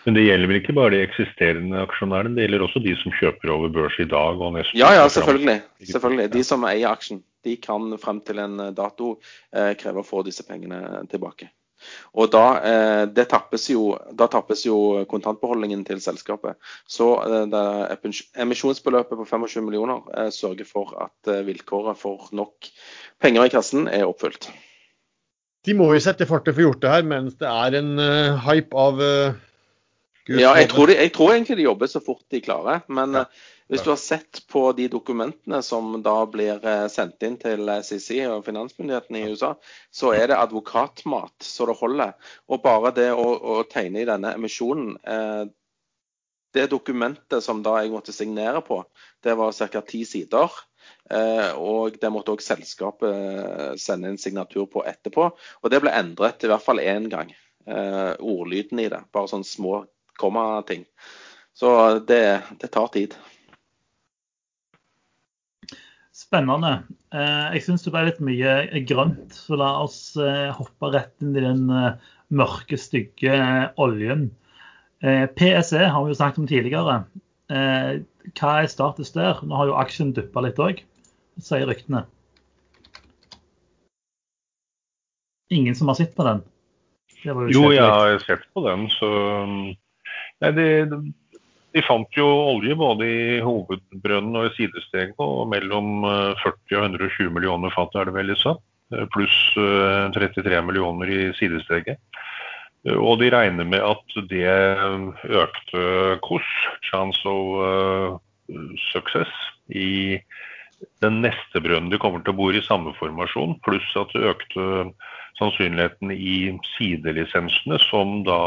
Speaker 3: Men det gjelder vel ikke bare de eksisterende aksjonærene, det gjelder også de som kjøper over børs i dag og nesten
Speaker 2: Ja, ja, selvfølgelig. selvfølgelig. De som eier aksjen, de kan frem til en dato eh, kreve å få disse pengene tilbake. Og da, eh, det tappes jo, da tappes jo kontantbeholdningen til selskapet. Så eh, emisjonsbeløpet på 25 millioner eh, sørger for at vilkåret for nok penger i kassen er oppfylt.
Speaker 4: De må jo sette farten for gjort det her mens det er en uh, hype av uh,
Speaker 2: Ja, jeg tror, de, jeg tror, egentlig de jobber så fort de klarer. Men ja. Hvis du har sett på de dokumentene som da blir eh, sendt inn til CC og finansmyndighetene i USA, så er det advokatmat så det holder. Og bare det å, å tegne i denne emisjonen eh, Det dokumentet som da jeg måtte signere på, det var ca. ti sider. Eh, og det måtte òg selskapet eh, sende en signatur på etterpå. Og det ble endret i hvert fall én gang. Eh, ordlyden i det. Bare sånne små kommating. Så det, det tar tid.
Speaker 1: Spennende. Eh, jeg syns det ble litt mye grønt, så la oss eh, hoppe rett inn i den eh, mørke, stygge oljen. PSE har vi jo snakket om tidligere. Hva er status der? Nå har jo aksjen duppa litt òg, sier ryktene. Ingen som har sett på den?
Speaker 3: jo, jo jeg har sett på den, så Nei, det, de fant jo olje både i hovedbrønnen og i sidesteget, og mellom 40 eh, og 120 millioner fat er det vel sa. Eh, pluss 33 eh, millioner i sidesteget. Og de regner med at det økte KOS, chance of success, i den neste brønnen de kommer til å bore i samme formasjon, pluss at det økte sannsynligheten i sidelisensene, som da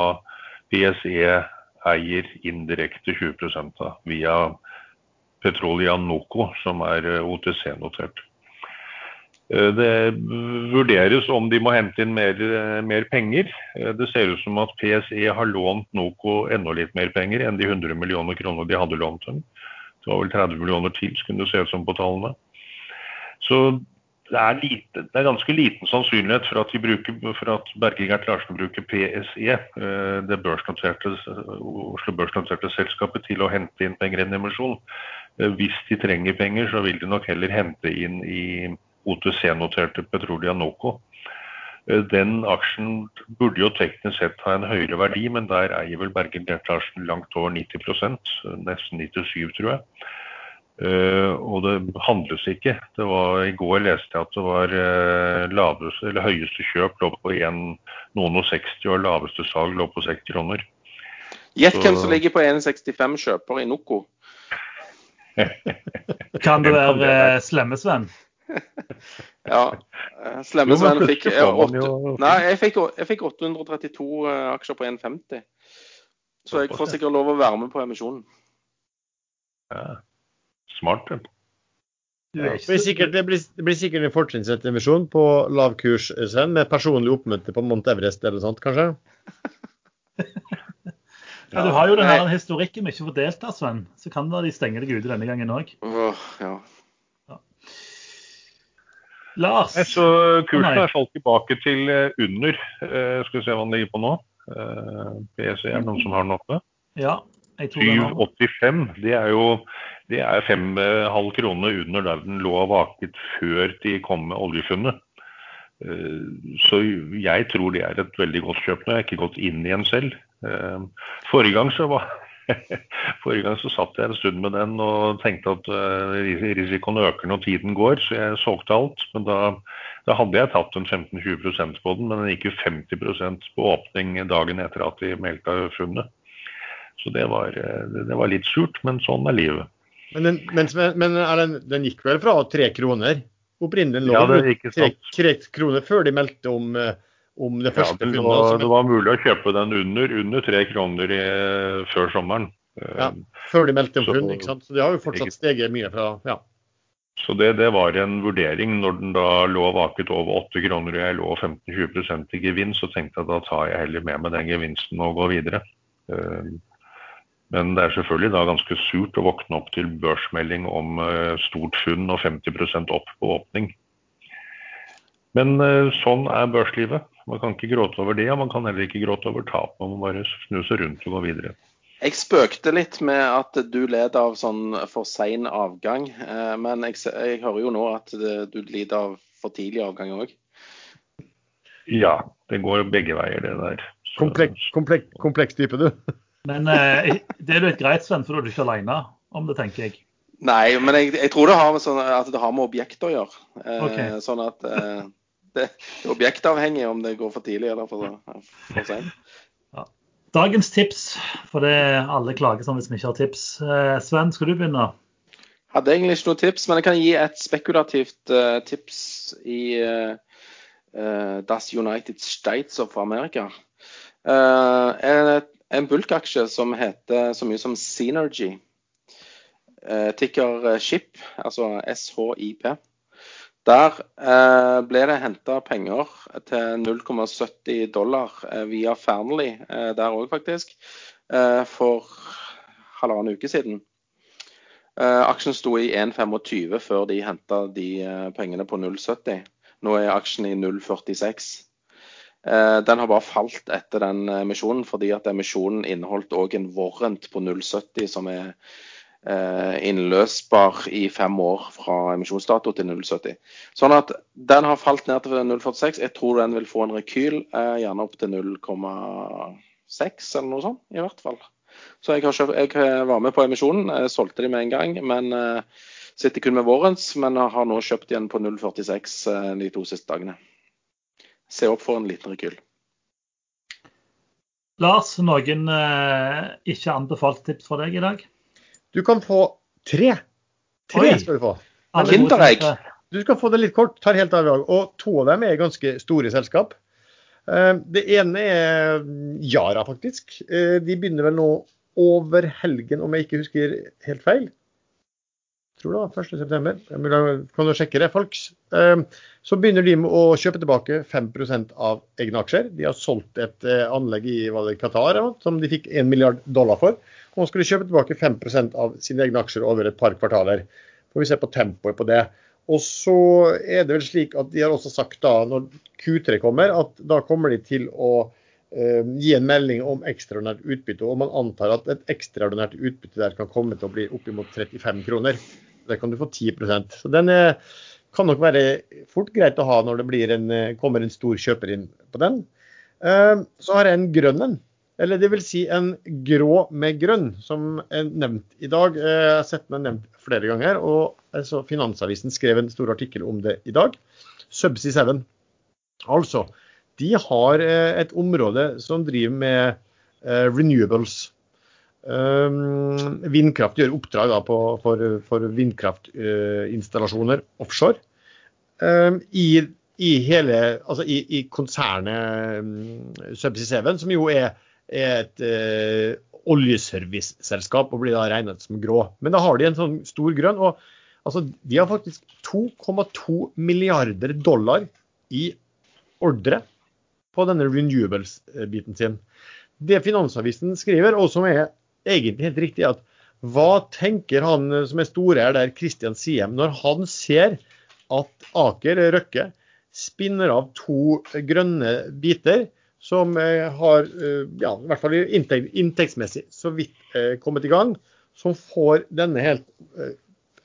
Speaker 3: PSE eier indirekte 20 av via Petroleum Noco, som er eh, OTC-notert. Eh, det vurderes om de må hente inn mer, eh, mer, penger. Det ser ut som at PSE har lånt Noco enda litt mer penger enn de 100 millioner kroner de hadde lånt dem. Det var vel 30 millioner til, skulle det se ut som på tallene. Så det er, lite, det er, ganske liten sannsynlighet for at, bruker, at Berge-Gert Larsen bruker PSE, eh, det børsnoterte, Oslo børsnoterte selskapet, til å hente inn penger i en emisjon. Eh, hvis de trenger penger, så vil de nok heller hente inn i OTC-noterte Petrolia Noco. Eh, den aksjen burde jo teknisk sett ha en høyere verdi, men der eier vel Berge-Gert Larsen langt over 90% nesten 97 tror jeg. Uh, og det handles ikke. Det var, I går leste jeg at det var uh, laveste, eller høyeste kjøp lå på 1, noen og 60, og laveste salg lå på 60 kroner.
Speaker 2: Gjett hvem som ligger på 1,65 kjøper i Noco.
Speaker 1: kan det være uh, Slemme-Sven?
Speaker 2: ja. Slemme-Sven fikk, nei, jeg fikk, jeg fikk 832 aksjer på 1,50. Så jeg får sikkert lov å være med på emisjonen.
Speaker 3: Ja. Smart. Det.
Speaker 4: Ja, det, blir sikkert, det, blir, det blir sikkert en fortrinnsrettemisjon på lav kurs, Sven, med personlig oppmøte på Mount Everest eller sånt, kanskje?
Speaker 1: ja, du har jo denne Nei. historikken vi ikke får delta, Sven. Så kan det være de stenger deg ute denne gangen òg.
Speaker 2: Oh, ja.
Speaker 1: ja. Lars?
Speaker 3: Så kursen er falt tilbake til eh, under. Uh, skal vi se hva den ligger på nå. Uh, PC, er det noen som har den oppe?
Speaker 1: Ja,
Speaker 3: 7,85. Det er jo det er 5,5 kroner under der den lå og vaket før de kom med oljefunnet. Eh, så jeg tror det er et veldig godt kjøp. Nå jeg har ikke gått inn igjen selv. Eh, forrige gang så var Forrige gang så satt jeg en stund med den og tenkte at eh, risikoen øker når tiden går, så jeg solgte alt. Men da, da hadde jeg tatt en 15-20 på den, men den gikk jo 50% på åpning dagen etter at de meldte funnet. Så det var, det var litt surt, men sånn er livet.
Speaker 4: Men, den, men, men den, den, gikk vel fra tre kroner? Opprinnelig lå
Speaker 3: ja, det
Speaker 4: tre, tre, kroner før de meldte om, eh, om det første
Speaker 3: ja, det var, funnet. Det var mulig å kjøpe den under, under tre kroner i, før sommeren.
Speaker 4: Ja, Før de meldte om funn, ikke sant. Så det har jo fortsatt steget mye fra ja.
Speaker 3: Så det, det, var en vurdering når den da lå vaket over 8 kroner og jeg lå 15-20 i gevinst, så tenkte jeg at da tar jeg heller med meg den gevinsten og går videre. Uh, Men det er selvfølgelig da ganske surt å våkne opp til børsmelding om eh, stort funn og 50% opp på åpning. Men eh, sånn er børslivet. Man kan ikke gråte over det, og man kan heller ikke gråte over tap. Man må bare snu seg rundt og gå videre.
Speaker 2: Jeg spøkte litt med at du led av sånn for sein avgang, eh, men jeg, jeg, hører jo nå at du lider av for tidlig avgang òg.
Speaker 3: Ja, det går begge veier, det der.
Speaker 4: Kompleks, kompleks, kompleks type, du.
Speaker 1: Men eh, det er jo et greit, Sven, for da er du ikke alene om det, tenker jeg.
Speaker 2: Nei, men jeg, jeg tror det har, med sånn, at det har med objekter å gjøre. Eh,
Speaker 1: okay.
Speaker 2: Sånn at eh, det er objektavhengig om det går for tidlig eller for, for sent.
Speaker 1: Ja. Dagens tips, for det er alle klager som hvis vi ikke har tips. Eh, Sven, skal du begynne?
Speaker 2: Hadde egentlig ikke noe tips, men jeg kan gi et spekulativt uh, tips i uh, Das United States of America. en, en bulkaksje som heter så mye som Synergy. ticker SHIP, altså SHIP. Der eh, ble det henta penger til 0,70 dollar eh, via Fearnley eh, der òg, faktisk, for halvannen uke siden. aksjen sto i 1,25 før de henta de pengene på 0,70. Nå er aksjen i 0,46. Den har bare falt etter den emisjonen, fordi at emisjonen inneholdt òg en warrant på 0,70, som er Eh, innløsbar i fem år fra emisjonsdato til 0,70. Sånn at den har falt ned til 0,46. Jeg tror den vil få en rekyl, eh, gjerne opp til 0,6 eller noe sånt, i hvert fall. Så jeg, kjøpt, jeg, eh, var med på emisjonen, jeg solgte de med en gang. Men sitter kun med warrants, men har nå kjøpt igjen på 0,46 uh, de to siste dagene. Se opp for en liten rekyl.
Speaker 1: Lars, noen eh, ikke anbefalte tips fra deg i dag?
Speaker 4: Du kan få tre. Tre Oi. skal du få.
Speaker 2: Kinderegg.
Speaker 4: Du skal få det litt kort, tar helt av i dag. Og to av dem er ganske store selskap. Eh, det ene er Yara, faktisk. Eh, de begynner vel nå over helgen, om jeg ikke husker helt feil. Tror det var 1.9. Kan du sjekke det, folks? Eh, så begynner de med å kjøpe tilbake 5% av egne aksjer. De har solgt et anlegg i Qatar som de fikk 1 milliard dollar for. Nå skal de kjøpe tilbake 5% av sine egne aksjer over et par kvartaler. Får vi se på tempoet på det. Og så er det vel slik at de har også sagt da, når Q3 kommer, at da kommer de til å eh, gi en melding om ekstraordinært utbytte. Og man antar at et ekstraordinært utbytte der kan komme til å bli oppimot 35 kroner. Der kan du få 10% Så den er, kan nok være fort greit å ha når det en, kommer en stor kjøper inn på den. Eh, så har jeg en grønn en. Eller det vil si en grå med grønn, som er nevnt i dag. Eh, jeg har sett den nevnt flere ganger. og altså, Finansavisen skrev en stor artikkel om det i dag. Subsea 7. Altså, de har eh, et område som driver med renewables. Um, vindkraft gjør oppdrag på, for, for vindkraftinstallasjoner offshore. Um, i, i, hele, altså i, i konsernet um, Subsea 7, som jo er er et uh, oljeserviceselskap og blir da regnet som grå. Men da har de en sånn stor grønn. og altså, De har faktisk 2,2 milliarder dollar i ordre på denne renewables-biten sin. Det Finansavisen skriver, og som er egentlig helt riktig, at hva tenker han som er storeier der, Christian Siem, når han ser at Aker Røkke spinner av to grønne biter som eh, har, eh, ja, i hvert fall inntektsmessig, så vidt eh, kommet i gang, som får denne helt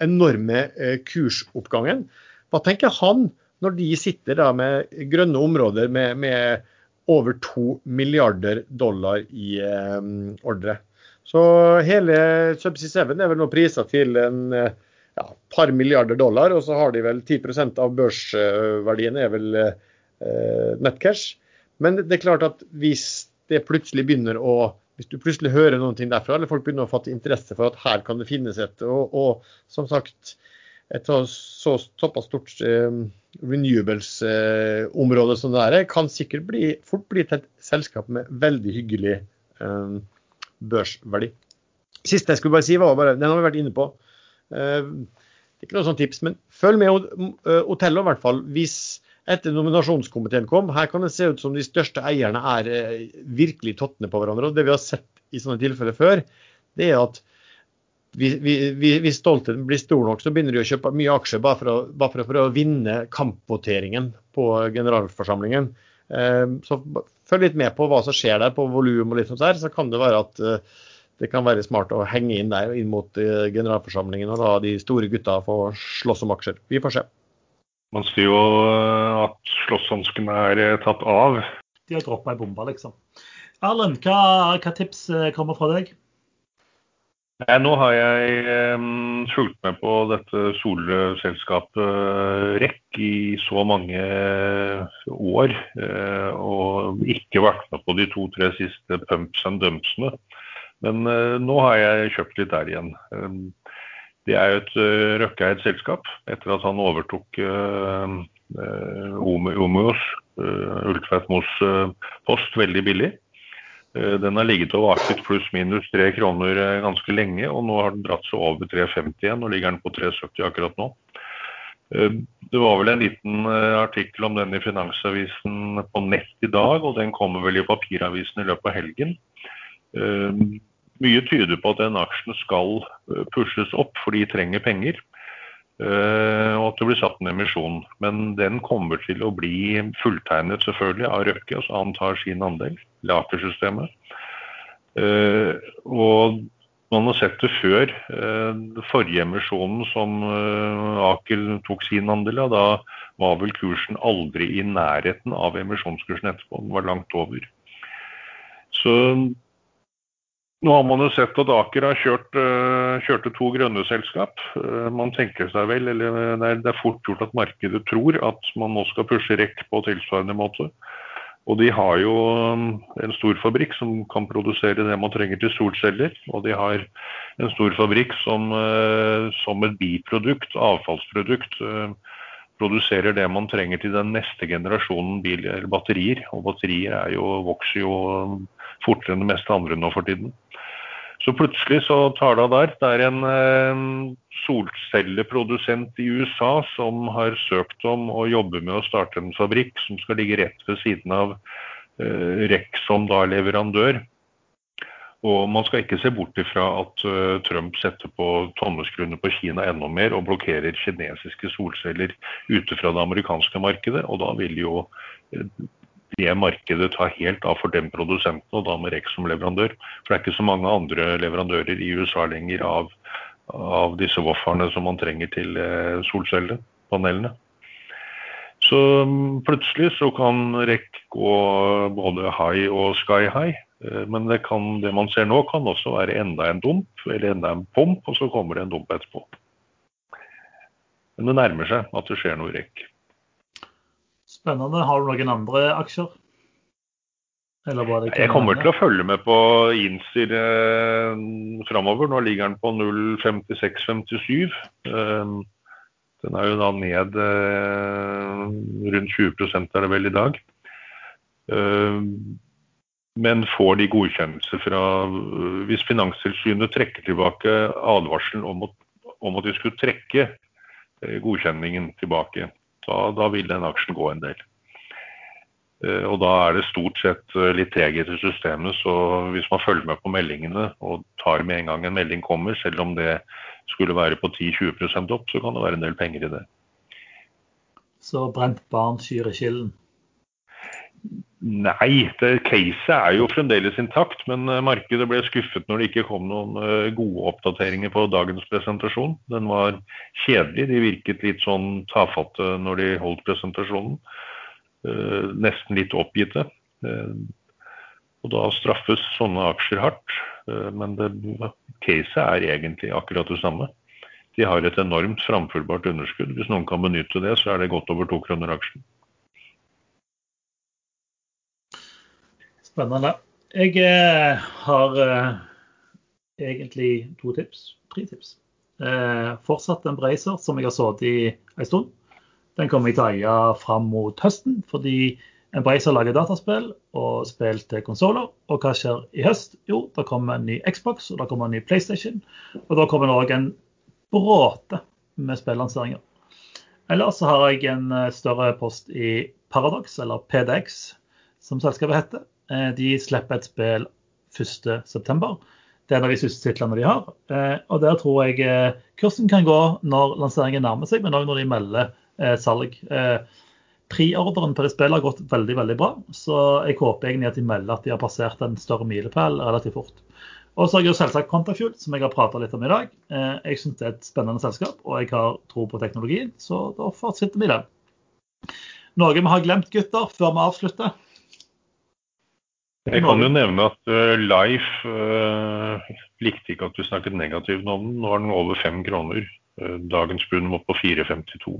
Speaker 4: enorme kursoppgangen. Hva tenker han når de sitter da med grønne områder med, med over to milliarder dollar i eh, ordre? Så hele Subsea 7 er vel nå prisa til en ja, par milliarder dollar, og så har de vel 10% av børsverdien er vel eh, nettcash. Men det er klart at hvis det plutselig begynner å hvis du plutselig hører noen ting derfra, eller folk begynner å fatte interesse for at her kan det finnes et Og, og som sagt, et så såpass stort eh, renewables-område eh, som det er, kan sikkert bli, fort bli til et selskap med veldig hyggelig eh, børsverdi. Siste jeg skulle bare si, var bare, den har vi vært inne på. Eh, det er ikke noe sånn tips, men følg med hotellet Otello i hvert fall. hvis etter nominasjonskomiteen kom. Her kan det se ut som de største eierne er eh, virkelig tottene på hverandre. og Det vi har sett i sånne tilfeller før, det er at hvis stoltheten blir stor nok, så begynner de å kjøpe mye aksjer bare for å, bare for å, vinne kampvoteringen på generalforsamlingen. Eh, så følg litt med på hva som skjer der på volum og litt sånt der. Så kan det være at eh, det kan være smart å henge inn der inn mot eh, generalforsamlingen og la de store gutta få slåss om aksjer. Vi får se.
Speaker 3: Man sier jo at slåsshanskene er tatt av.
Speaker 1: De har droppa ei bombe, liksom. Erlend, hva, hva tips kommer fra deg?
Speaker 3: Nei, nå har jeg fulgt med på dette solselskapet uh, REC i så mange år. Uh, og ikke vært med på de to-tre siste pumps and dumpsene. Men nå har jeg kjøpt litt der igjen. Det er jo et uh, Røkke-eid selskap etter at han overtok uh, Omeos, Ultvedt post, veldig billig. Eh, den har ligget og vaket pluss-minus tre kroner eh, ganske lenge, og nå har den dratt seg over 3,50 igjen. og ligger den på 3,70 akkurat nå. Eh, det var vel en liten artikkel om den i Finansavisen på nett i dag, og den kommer vel i papiravisen i løpet av helgen. Mye tyder på at den aksjen skal pushes opp, for de trenger penger. Og at det blir satt en emisjon. Men den kommer til å bli fulltegnet selvfølgelig av Røkke, altså han tar sin andel. Laker-systemet. Eh, og man har sett det før. Uh, forrige emisjonen som Aker tok sin andel av, da var vel kursen aldri i nærheten av emisjonskursen etterpå. Den var langt over. Så nå har man jo sett at Aker har kjørt, uh, kjørte to grønne selskap. man tenker seg vel, eller er, det er fort gjort at markedet tror at man nå skal pushe rekk på tilsvarende måte. Og de har jo en stor fabrikk som kan produsere det man trenger til solceller. Og de har en stor fabrikk som, som et biprodukt, avfallsprodukt, produserer det man trenger til den neste generasjonen bil eller batterier. Og batterier jo, vokser jo fortere enn det meste andre nå for tiden. Så plutselig så tar det av der. Det er en eh, solcelleprodusent i USA som har søkt om å jobbe med å starte en fabrikk som skal ligge rett ved siden av eh, REC som da leverandør. Og man skal ikke se bort ifra at uh, Trump setter på tommeskruene på Kina enda mer og blokkerer kinesiske solceller ute fra det amerikanske markedet. Og da vil jo uh, det markedet tar helt av for den produsenten, og da med REC som leverandør. For det er ikke så mange andre leverandører i USA lenger av, av disse wafferne som man trenger til eh, solcellepanelene. Så mm, plutselig så kan REC gå både high og sky high. Eh, men det, kan, det man ser nå, kan også være enda en dump eller enda en pump, og så kommer det en dump etterpå. Men det nærmer seg at det skjer noe i REC.
Speaker 1: Spennende. Har du noen andre aksjer?
Speaker 3: jeg kommer til å følge med på Insir eh, framover. Nå ligger den på 0,5657. Um, den er jo da ned eh, rundt 20 er det vel i dag. Um, men får de godkjennelse fra Hvis Finanstilsynet trekker tilbake advarselen om, om at de skulle trekke eh, godkjenningen tilbake, da, da vil den aksjen gå en del. Eh, og da er det stort sett eh, litt treghet i systemet, så hvis man følger med på meldingene og tar med en gang en melding kommer, selv om det skulle være på 10-20% opp, så kan det være en del penger i det.
Speaker 1: Så brent barn skyr i kilden?
Speaker 3: Nei, caset er jo fremdeles intakt. Men eh, markedet ble skuffet når det ikke kom noen eh, gode oppdateringer på dagens presentasjon. Den var kjedelig. De virket litt sånn tafatte når de holdt presentasjonen. Eh, nesten litt oppgitte. Og da straffes sånne aksjer hardt. Men caset er egentlig akkurat det samme. De har et enormt framfullbart underskudd. Hvis noen kan benytte det, så er det godt over to kroner aksjen.
Speaker 1: Spennende. Jeg eh, har eh, egentlig to tips. Tre tips. Eh, fortsatt en Bracer som jeg har sittet i en stund. Den kommer jeg til å eie fram mot høsten, fordi en Bracer lager dataspill og spill til konsoller. Og hva skjer i høst? Jo, da kommer en ny Xbox og da kommer en ny PlayStation. Og da kommer det òg en bråte med spillanseringer. Ellers så har jeg en større post i Paradox, eller PDX, som selskapet heter. Eh, de slipper et spill 1.9. Det er en av de siste titlene de har. Eh, og der tror jeg eh, kursen kan gå når lanseringen nærmer seg, men òg når de melder salg. Preordren på det spillet har gått veldig veldig bra, så jeg håper egentlig at de melder at de har passert en større milepæl relativt fort. Og så har jeg jo selvsagt Contafuel, som jeg har prata litt om i dag. Jeg syns det er et spennende selskap, og jeg har tro på teknologien, så da fortsetter vi den. Noe vi har glemt, gutter, før vi avslutter?
Speaker 3: Jeg kan jo nevne at uh, Life uh, likte ikke at du snakket negativt om den. Nå er den over fem kroner. Uh, dagens bunn må på 4,52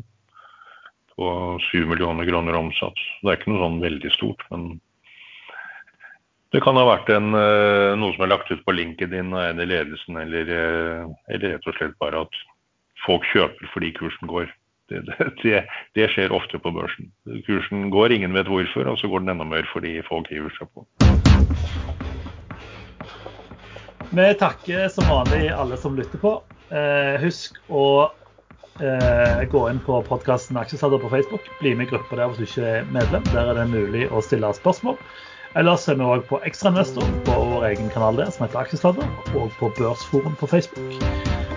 Speaker 3: på 7 millioner kroner omsatt. Det er ikke noe sånn veldig stort, men det kan ha vært en, noe som er lagt ut på LinkedIn av en i ledelsen, eller, eller rett og slett bare at folk kjøper fordi kursen går. Det, det, det, skjer ofte på børsen. Kursen går, ingen vet hvorfor, og så går den enda mer fordi folk hiver seg på.
Speaker 1: Vi takker som vanlig alle som lytter på. Eh, husk å eh, gå inn på podkasten Aksjesalder på Facebook. Bli med i gruppa der hvis du ikke er medlem. Der er det mulig å stille spørsmål. Ellers er vi òg på Ekstrainvestor på vår egen kanal der som heter Aksjesladder, og på Børsforum på Facebook.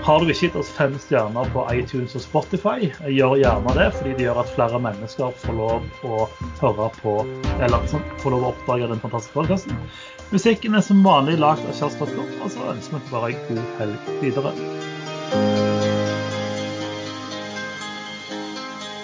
Speaker 1: Har du ikke gitt oss fem stjerner på iTunes og Spotify, gjør gjerne det, fordi det gjør at flere mennesker får lov å høre på, eller sånn, får lov å oppdage den fantastiske podkasten. Musikken er som vanlig lagd av Kjærstad og så ønsker vi bare en god helg videre.